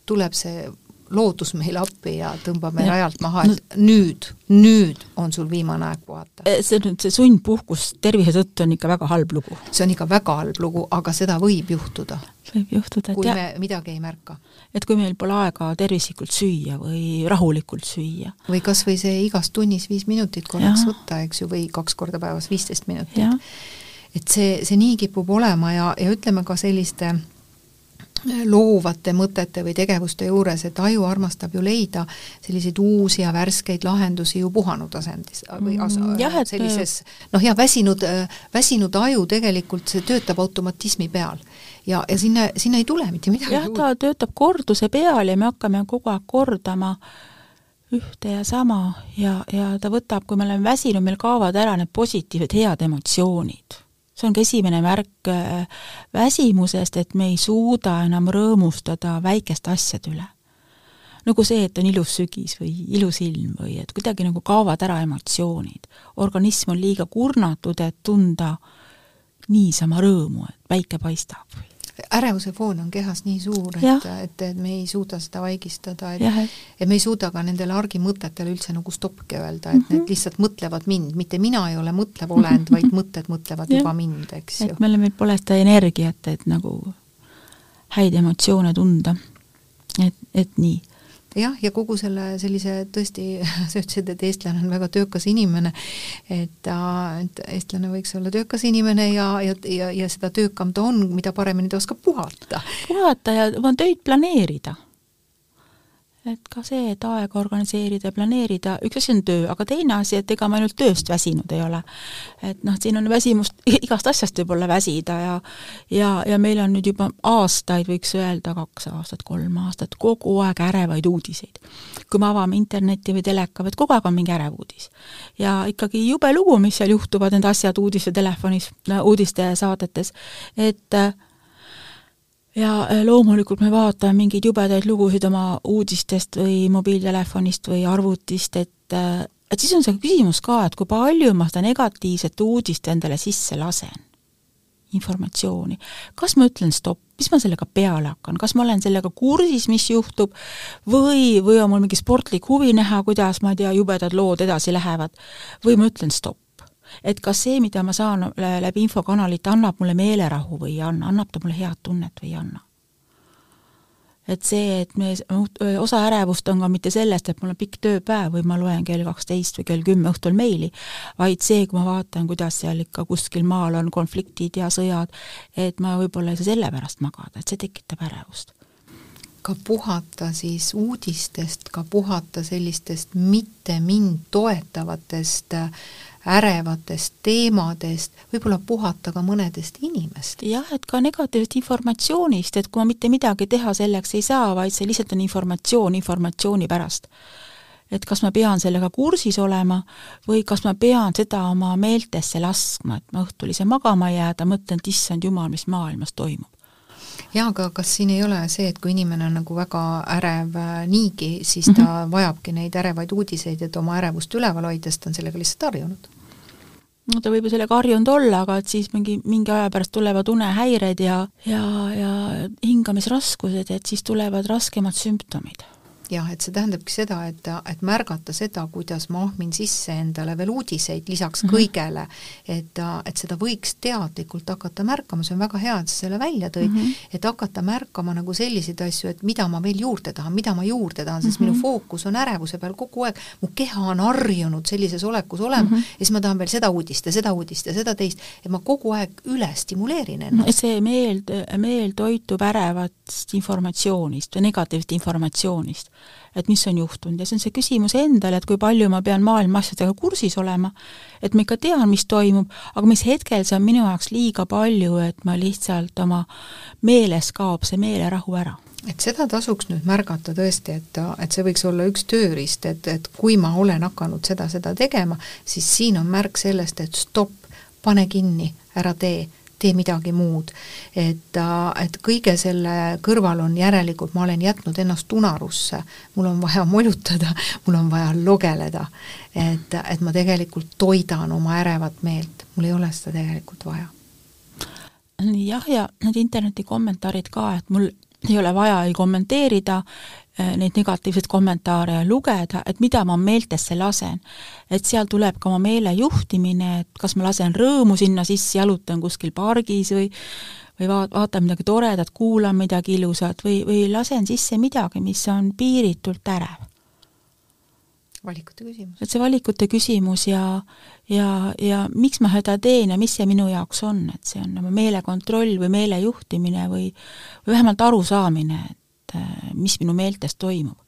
tuleb see loodus meile appi ja tõmbab meil rajalt maha, et nüüd, nüüd on sul viimane aeg puhata. Eh, see nüüd, see sundpuhkus tervise tõttu on ikka väga halb lugu. see on ikka väga halb lugu, aga seda võib juhtuda. võib juhtuda, et kui ja, me midagi ei märka. et kui meil pole aega tervislikult süüa või rahulikult süüa. või kas või see igas tunnis viis minutit korraks ja. võtta, eks ju, või kaks korda päevas viisteist minutit et see, see nii kipub olema ja, ja ütleme ka selliste loovate mõtete või tegevuste juures, et aju armastab ju leida selliseid uusi ja värskeid lahendusi ju puhanud asendis või as-, mm, jah, et sellises noh, ja väsinud, väsinud aju tegelikult, see töötab automatismi peal. ja, ja sinna, sinna ei tule mitte midagi jah, ta töötab korduse peal ja me hakkame kogu aeg kordama ühte ja sama ja, ja ta võtab, kui me oleme väsinud, meil kaovad ära need positiivsed head emotsioonid see on ka esimene märk äh, väsimusest, et me ei suuda enam rõõmustada väikeste asjade üle. nagu see, et on ilus sügis või ilus ilm või et kuidagi nagu kaovad ära emotsioonid. organism on liiga kurnatud, et tunda niisama rõõmu, et päike paistab ärevuse foon on kehas nii suur, et, et, et me ei suuda seda vaigistada, et et me ei suuda ka nendele argimõtetele üldse nagu stoppki öelda, et mm -hmm. need lihtsalt mõtlevad mind, mitte mina ei ole mõtlev olend, vaid (laughs) mõtted mõtlevad ja. juba mind, eks ju. et meil, meil pole seda energiat, et nagu häid emotsioone tunda. et, et nii. Jah, ja kogu selle sellise tõesti, (laughs) sa ütlesid, et eestlane on väga töökas inimene, et ta, et eestlane võiks olla töökas inimene ja, ja, ja, ja seda töökam ta on, mida paremini ta oskab puhata. puhata ja oma töid planeerida et ka see, et aega organiseerida ja planeerida, üks asi on töö, aga teine asi, et ega ma ainult tööst väsinud ei ole. et noh, siin on väsimust, igast asjast võib olla väsida ja ja, ja meil on nüüd juba aastaid, võiks öelda, kaks aastat, kolm aastat, kogu aeg ärevaid uudiseid. kui me avame internetti või teleka, et kogu aeg on mingi ärev uudis. ja ikkagi jube lugu, mis seal juhtuvad, need asjad uudiste telefonis, uudistesaadetes, et äh, ja äh, loomulikult me vaatame mingeid jubedaid lugusid oma uudistest või mobiiltelefonist või arvutist, et äh, et siis on see küsimus ka, et kui palju ma seda negatiivset uudist endale sisse lasen, informatsiooni. kas ma ütlen stopp, mis ma sellega peale hakkan, kas ma olen sellega kursis, mis juhtub, või, või on mul mingi sportlik huvi näha, kuidas, ma ei tea, jubedad lood edasi lähevad, või ma ütlen stopp et kas see, mida ma saan läbi infokanalite, annab mulle meelerahu või ei anna, annab ta mulle head tunnet või ei anna. et see, et me, osa ärevust on ka mitte sellest, et mul on pikk tööpäev või ma loen kell kaksteist või kell kümme õhtul meili, vaid see, kui ma vaatan, kuidas seal ikka kuskil maal on konfliktid ja sõjad, et ma võib-olla ei saa selle pärast magada, et see tekitab ärevust ka puhata siis uudistest, ka puhata sellistest mitte mind toetavatest äh, ärevatest teemadest, võib-olla puhata ka mõnedest inimest. jah, et ka negatiivsest informatsioonist, et kui ma mitte midagi teha selleks ei saa, vaid see lihtsalt on informatsioon informatsiooni pärast. et kas ma pean sellega kursis olema või kas ma pean seda oma meeltesse laskma, et ma õhtul ei saa magama jääda, mõtlen, et issand jumal, mis maailmas toimub jaa, aga kas siin ei ole see, et kui inimene on nagu väga ärev äh, niigi, siis mm -hmm. ta vajabki neid ärevaid uudiseid, et oma ärevust üleval hoida, sest ta on sellega lihtsalt harjunud? no ta võib ju sellega harjunud olla, aga et siis mingi, mingi aja pärast tulevad unehäired ja, ja, ja hingamisraskused, et siis tulevad raskemad sümptomid jah, et see tähendabki seda, et, et märgata seda, kuidas ma ahmin sisse endale veel uudiseid lisaks mm -hmm. kõigele, et, et seda võiks teadlikult hakata märkama, see on väga hea, et sa selle välja tõid mm, -hmm. et hakata märkama nagu selliseid asju, et mida ma veel juurde tahan, mida ma juurde tahan, sest mm -hmm. minu fookus on ärevuse peal kogu aeg, mu keha on harjunud sellises olekus olema mm -hmm. ja siis ma tahan veel seda uudist ja seda uudist ja seda teist, et ma kogu aeg üle stimuleerin ennast. see meel, meel toitub ärevast informatsioonist või negatiivsest informatsioonist et mis on juhtunud. Ja see on see küsimus endale, et kui palju ma pean maailma asjadega kursis olema, et ma ikka tean, mis toimub, aga mis hetkel see on minu jaoks liiga palju, et ma lihtsalt oma meeles kaob see meelerahu ära. Et seda tasuks nüüd märgata tõesti, et, et see võiks olla üks tööriist, et, et kui ma olen hakanud seda, seda tegema, siis siin on märk sellest, et stopp, pane kinni, ära tee tee midagi muud. et, et kõige selle kõrval on järelikult, ma olen jätnud ennast unarusse, mul on vaja molutada, mul on vaja logeleda. et, et ma tegelikult toidan oma ärevat meelt, mul ei ole seda tegelikult vaja. jah, ja need interneti kommentaarid ka, et mul ei ole vaja ei kommenteerida neid negatiivseid kommentaare lugeda, et mida ma meeltesse lasen. et seal tuleb ka oma meele juhtimine, et kas ma lasen rõõmu sinna sisse, jalutan kuskil pargis või või vaat-, vaatan midagi toredat, kuulan midagi ilusat või, või lasen sisse midagi, mis on piiritult ärev. valikute küsimus. et see valikute küsimus ja ja, ja miks ma seda teen ja mis see minu jaoks on, et see on oma meelekontroll või meele juhtimine või või vähemalt arusaamine, et et äh, mis minu meeltes toimub.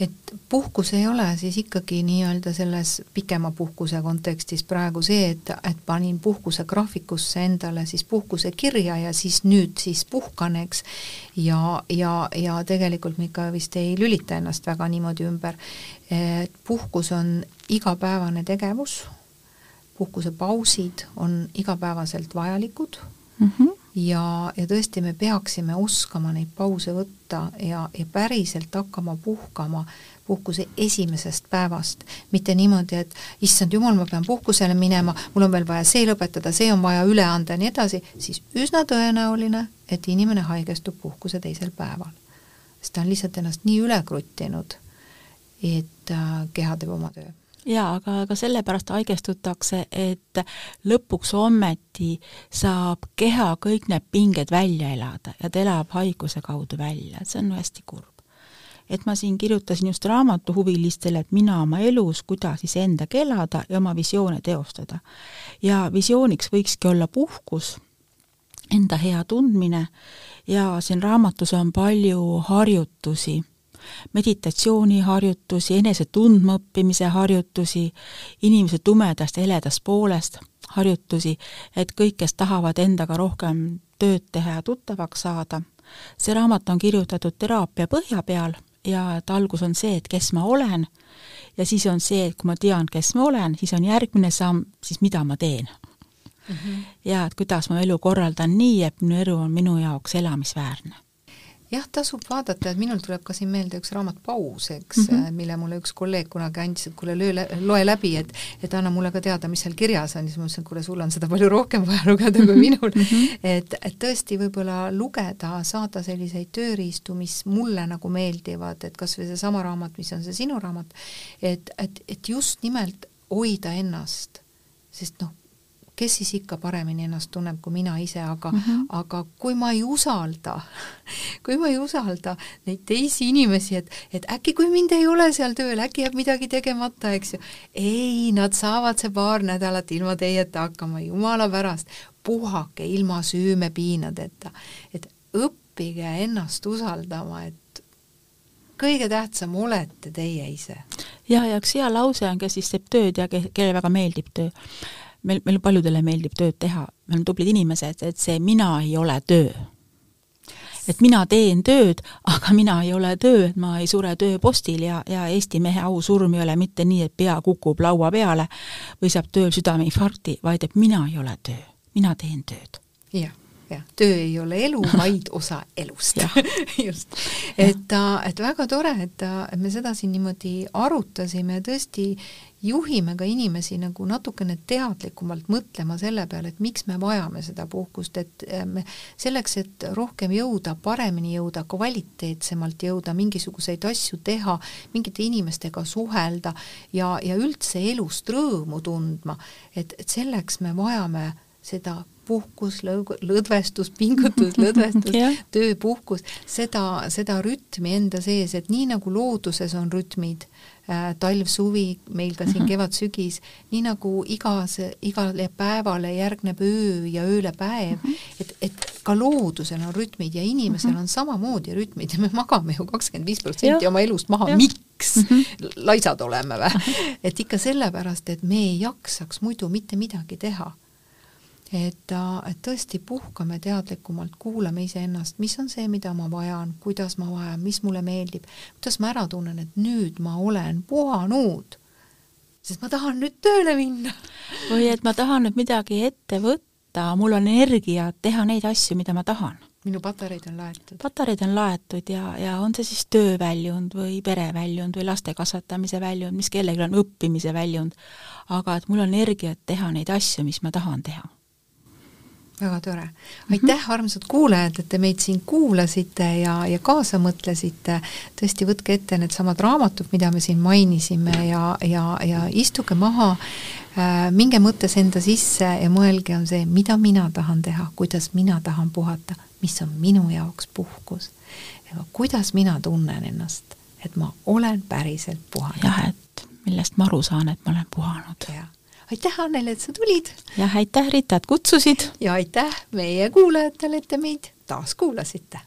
et puhkus ei ole siis ikkagi nii-öelda selles pikema puhkuse kontekstis praegu see, et, et panin puhkuse graafikusse endale siis puhkuse kirja ja siis nüüd siis puhkan, eks, ja, ja, ja tegelikult me ikka vist ei lülita ennast väga niimoodi ümber, et puhkus on igapäevane tegevus, puhkusepausid on igapäevaselt vajalikud. Mm, -hmm ja, ja tõesti, me peaksime oskama neid pause võtta ja, ja päriselt hakkama puhkama puhkuse esimesest päevast, mitte niimoodi, et issand jumal, ma pean puhkusele minema, mul on veel vaja see lõpetada, see on vaja üle anda ja nii edasi, siis üsna tõenäoline, et inimene haigestub puhkuse teisel päeval. sest ta on lihtsalt ennast nii üle kruttinud, et äh, keha teeb oma töö jaa, aga, aga sellepärast haigestutakse, et lõpuks ometi saab keha kõik need pinged välja elada ja ta elab haiguse kaudu välja, et see on hästi kurb. et ma siin kirjutasin just raamatuhuvilistele, et mina oma elus, kuidas iseendaga elada ja oma visioone teostada. ja visiooniks võikski olla puhkus, enda hea tundmine ja siin raamatus on palju harjutusi meditatsiooniharjutusi, enese tundmaõppimise harjutusi, inimese tumedast ja heledast poolest harjutusi, et kõik, kes tahavad endaga rohkem tööd teha ja tuttavaks saada. see raamat on kirjutatud teraapia põhja peal ja et algus on see, et kes ma olen, ja siis on see, et kui ma tean, kes ma olen, siis on järgmine samm, siis mida ma teen mm. -hmm. ja et kuidas ma elu korraldan nii, et minu elu on minu jaoks elamisväärne jah, tasub vaadata, et minul tuleb ka siin meelde üks raamat Paus, eks mm, -hmm. mille mulle üks kolleeg kunagi andis, et kuule, löö, loe läbi, et et anna mulle ka teada, mis seal kirjas on, siis ma mõtlesin, et kuule, sul on seda palju rohkem vaja (laughs) lugeda kui minul mm. -hmm. et, et tõesti võib-olla lugeda, saada selliseid tööriistu, mis mulle nagu meeldivad, et kas või seesama raamat, mis on see sinu raamat, et, et, et just nimelt hoida ennast, sest noh, kes siis ikka paremini ennast tunneb kui mina ise, aga mm, -hmm. aga kui ma ei usalda, (laughs) kui ma ei usalda neid teisi inimesi, et, et äkki kui mind ei ole seal tööl, äkki jääb midagi tegemata, eks ju. ei, nad saavad see paar nädalat ilma teieta hakkama, jumala pärast, puhake ilma süümepiinadeta, et õppige ennast usaldama, et kõige tähtsam olete teie ise. ja, ja üks hea lause on, kes siis teeb tööd ja kellele väga meeldib töö meil, meil paljudele meeldib tööd teha, me oleme tublid inimesed, et see mina ei ole töö. et mina teen tööd, aga mina ei ole töö, et ma ei sure tööpostil ja, ja Eesti mehe ausurm ei ole mitte nii, et pea kukub laua peale või saab tööl südameinfarkti, vaid et mina ei ole töö, mina teen tööd. jah jah, töö ei ole elu, vaid (laughs) osa elust. (laughs) Just. et, et väga tore, et, et me seda siin niimoodi arutasime ja tõesti juhime ka inimesi nagu natukene teadlikumalt mõtlema selle peale, et miks me vajame seda puhkust, et eh, me selleks, et rohkem jõuda, paremini jõuda, kvaliteetsemalt jõuda, mingisuguseid asju teha, mingite inimestega suhelda ja, ja üldse elust rõõmu tundma, et, et selleks me vajame seda puhkus, lõdvestus, pingutus, lõdvestus (laughs) tööpuhkus, seda, seda rütmi enda sees, et nii nagu looduses on rütmid, Äh, talv, suvi, meil ka siin mhm. kevad-sügis, nii nagu igas, igale päevale järgneb öö ja ööle päev, mhm. et, et ka loodusel on rütmid ja inimesel mhm. on samamoodi rütmid ja me magame ju kakskümmend viis protsenti oma elust maha, miks mm? -hmm. laisad oleme või? (laughs) et ikka sellepärast, et me ei jaksaks muidu mitte midagi teha et, et tõesti puhkame teadlikumalt, kuulame iseennast, mis on see, mida ma vajan, kuidas ma vajan, mis mulle meeldib, kuidas ma ära tunnen, et nüüd ma olen puhanud, sest ma tahan nüüd tööle minna. või et ma tahan nüüd midagi ette võtta, mul on energiat teha neid asju, mida ma tahan. Minu patareid on laetud. patareid on laetud ja, ja on see siis tööväljund või pereväljund või laste kasvatamise väljund, mis kellelgi on õppimise väljund, aga et mul on energiat teha neid asju, mis ma tahan teha väga tore. aitäh mm, -hmm. armsad kuulajad, et te meid siin kuulasite ja, ja kaasa mõtlesite. tõesti, võtke ette needsamad raamatud, mida me siin mainisime ja, ja, ja istuge maha äh,, minge mõttes enda sisse ja mõelge, on see, mida mina tahan teha, kuidas mina tahan puhata, mis on minu jaoks puhkus. kuidas mina tunnen ennast, et ma olen päriselt puhanud. jah, et millest ma aru saan, et ma olen puhanud. jah aitäh, Anneli, et sa tulid! jah, aitäh, Rita, et kutsusid! ja aitäh meie kuulajatele, et te meid taas kuulasite!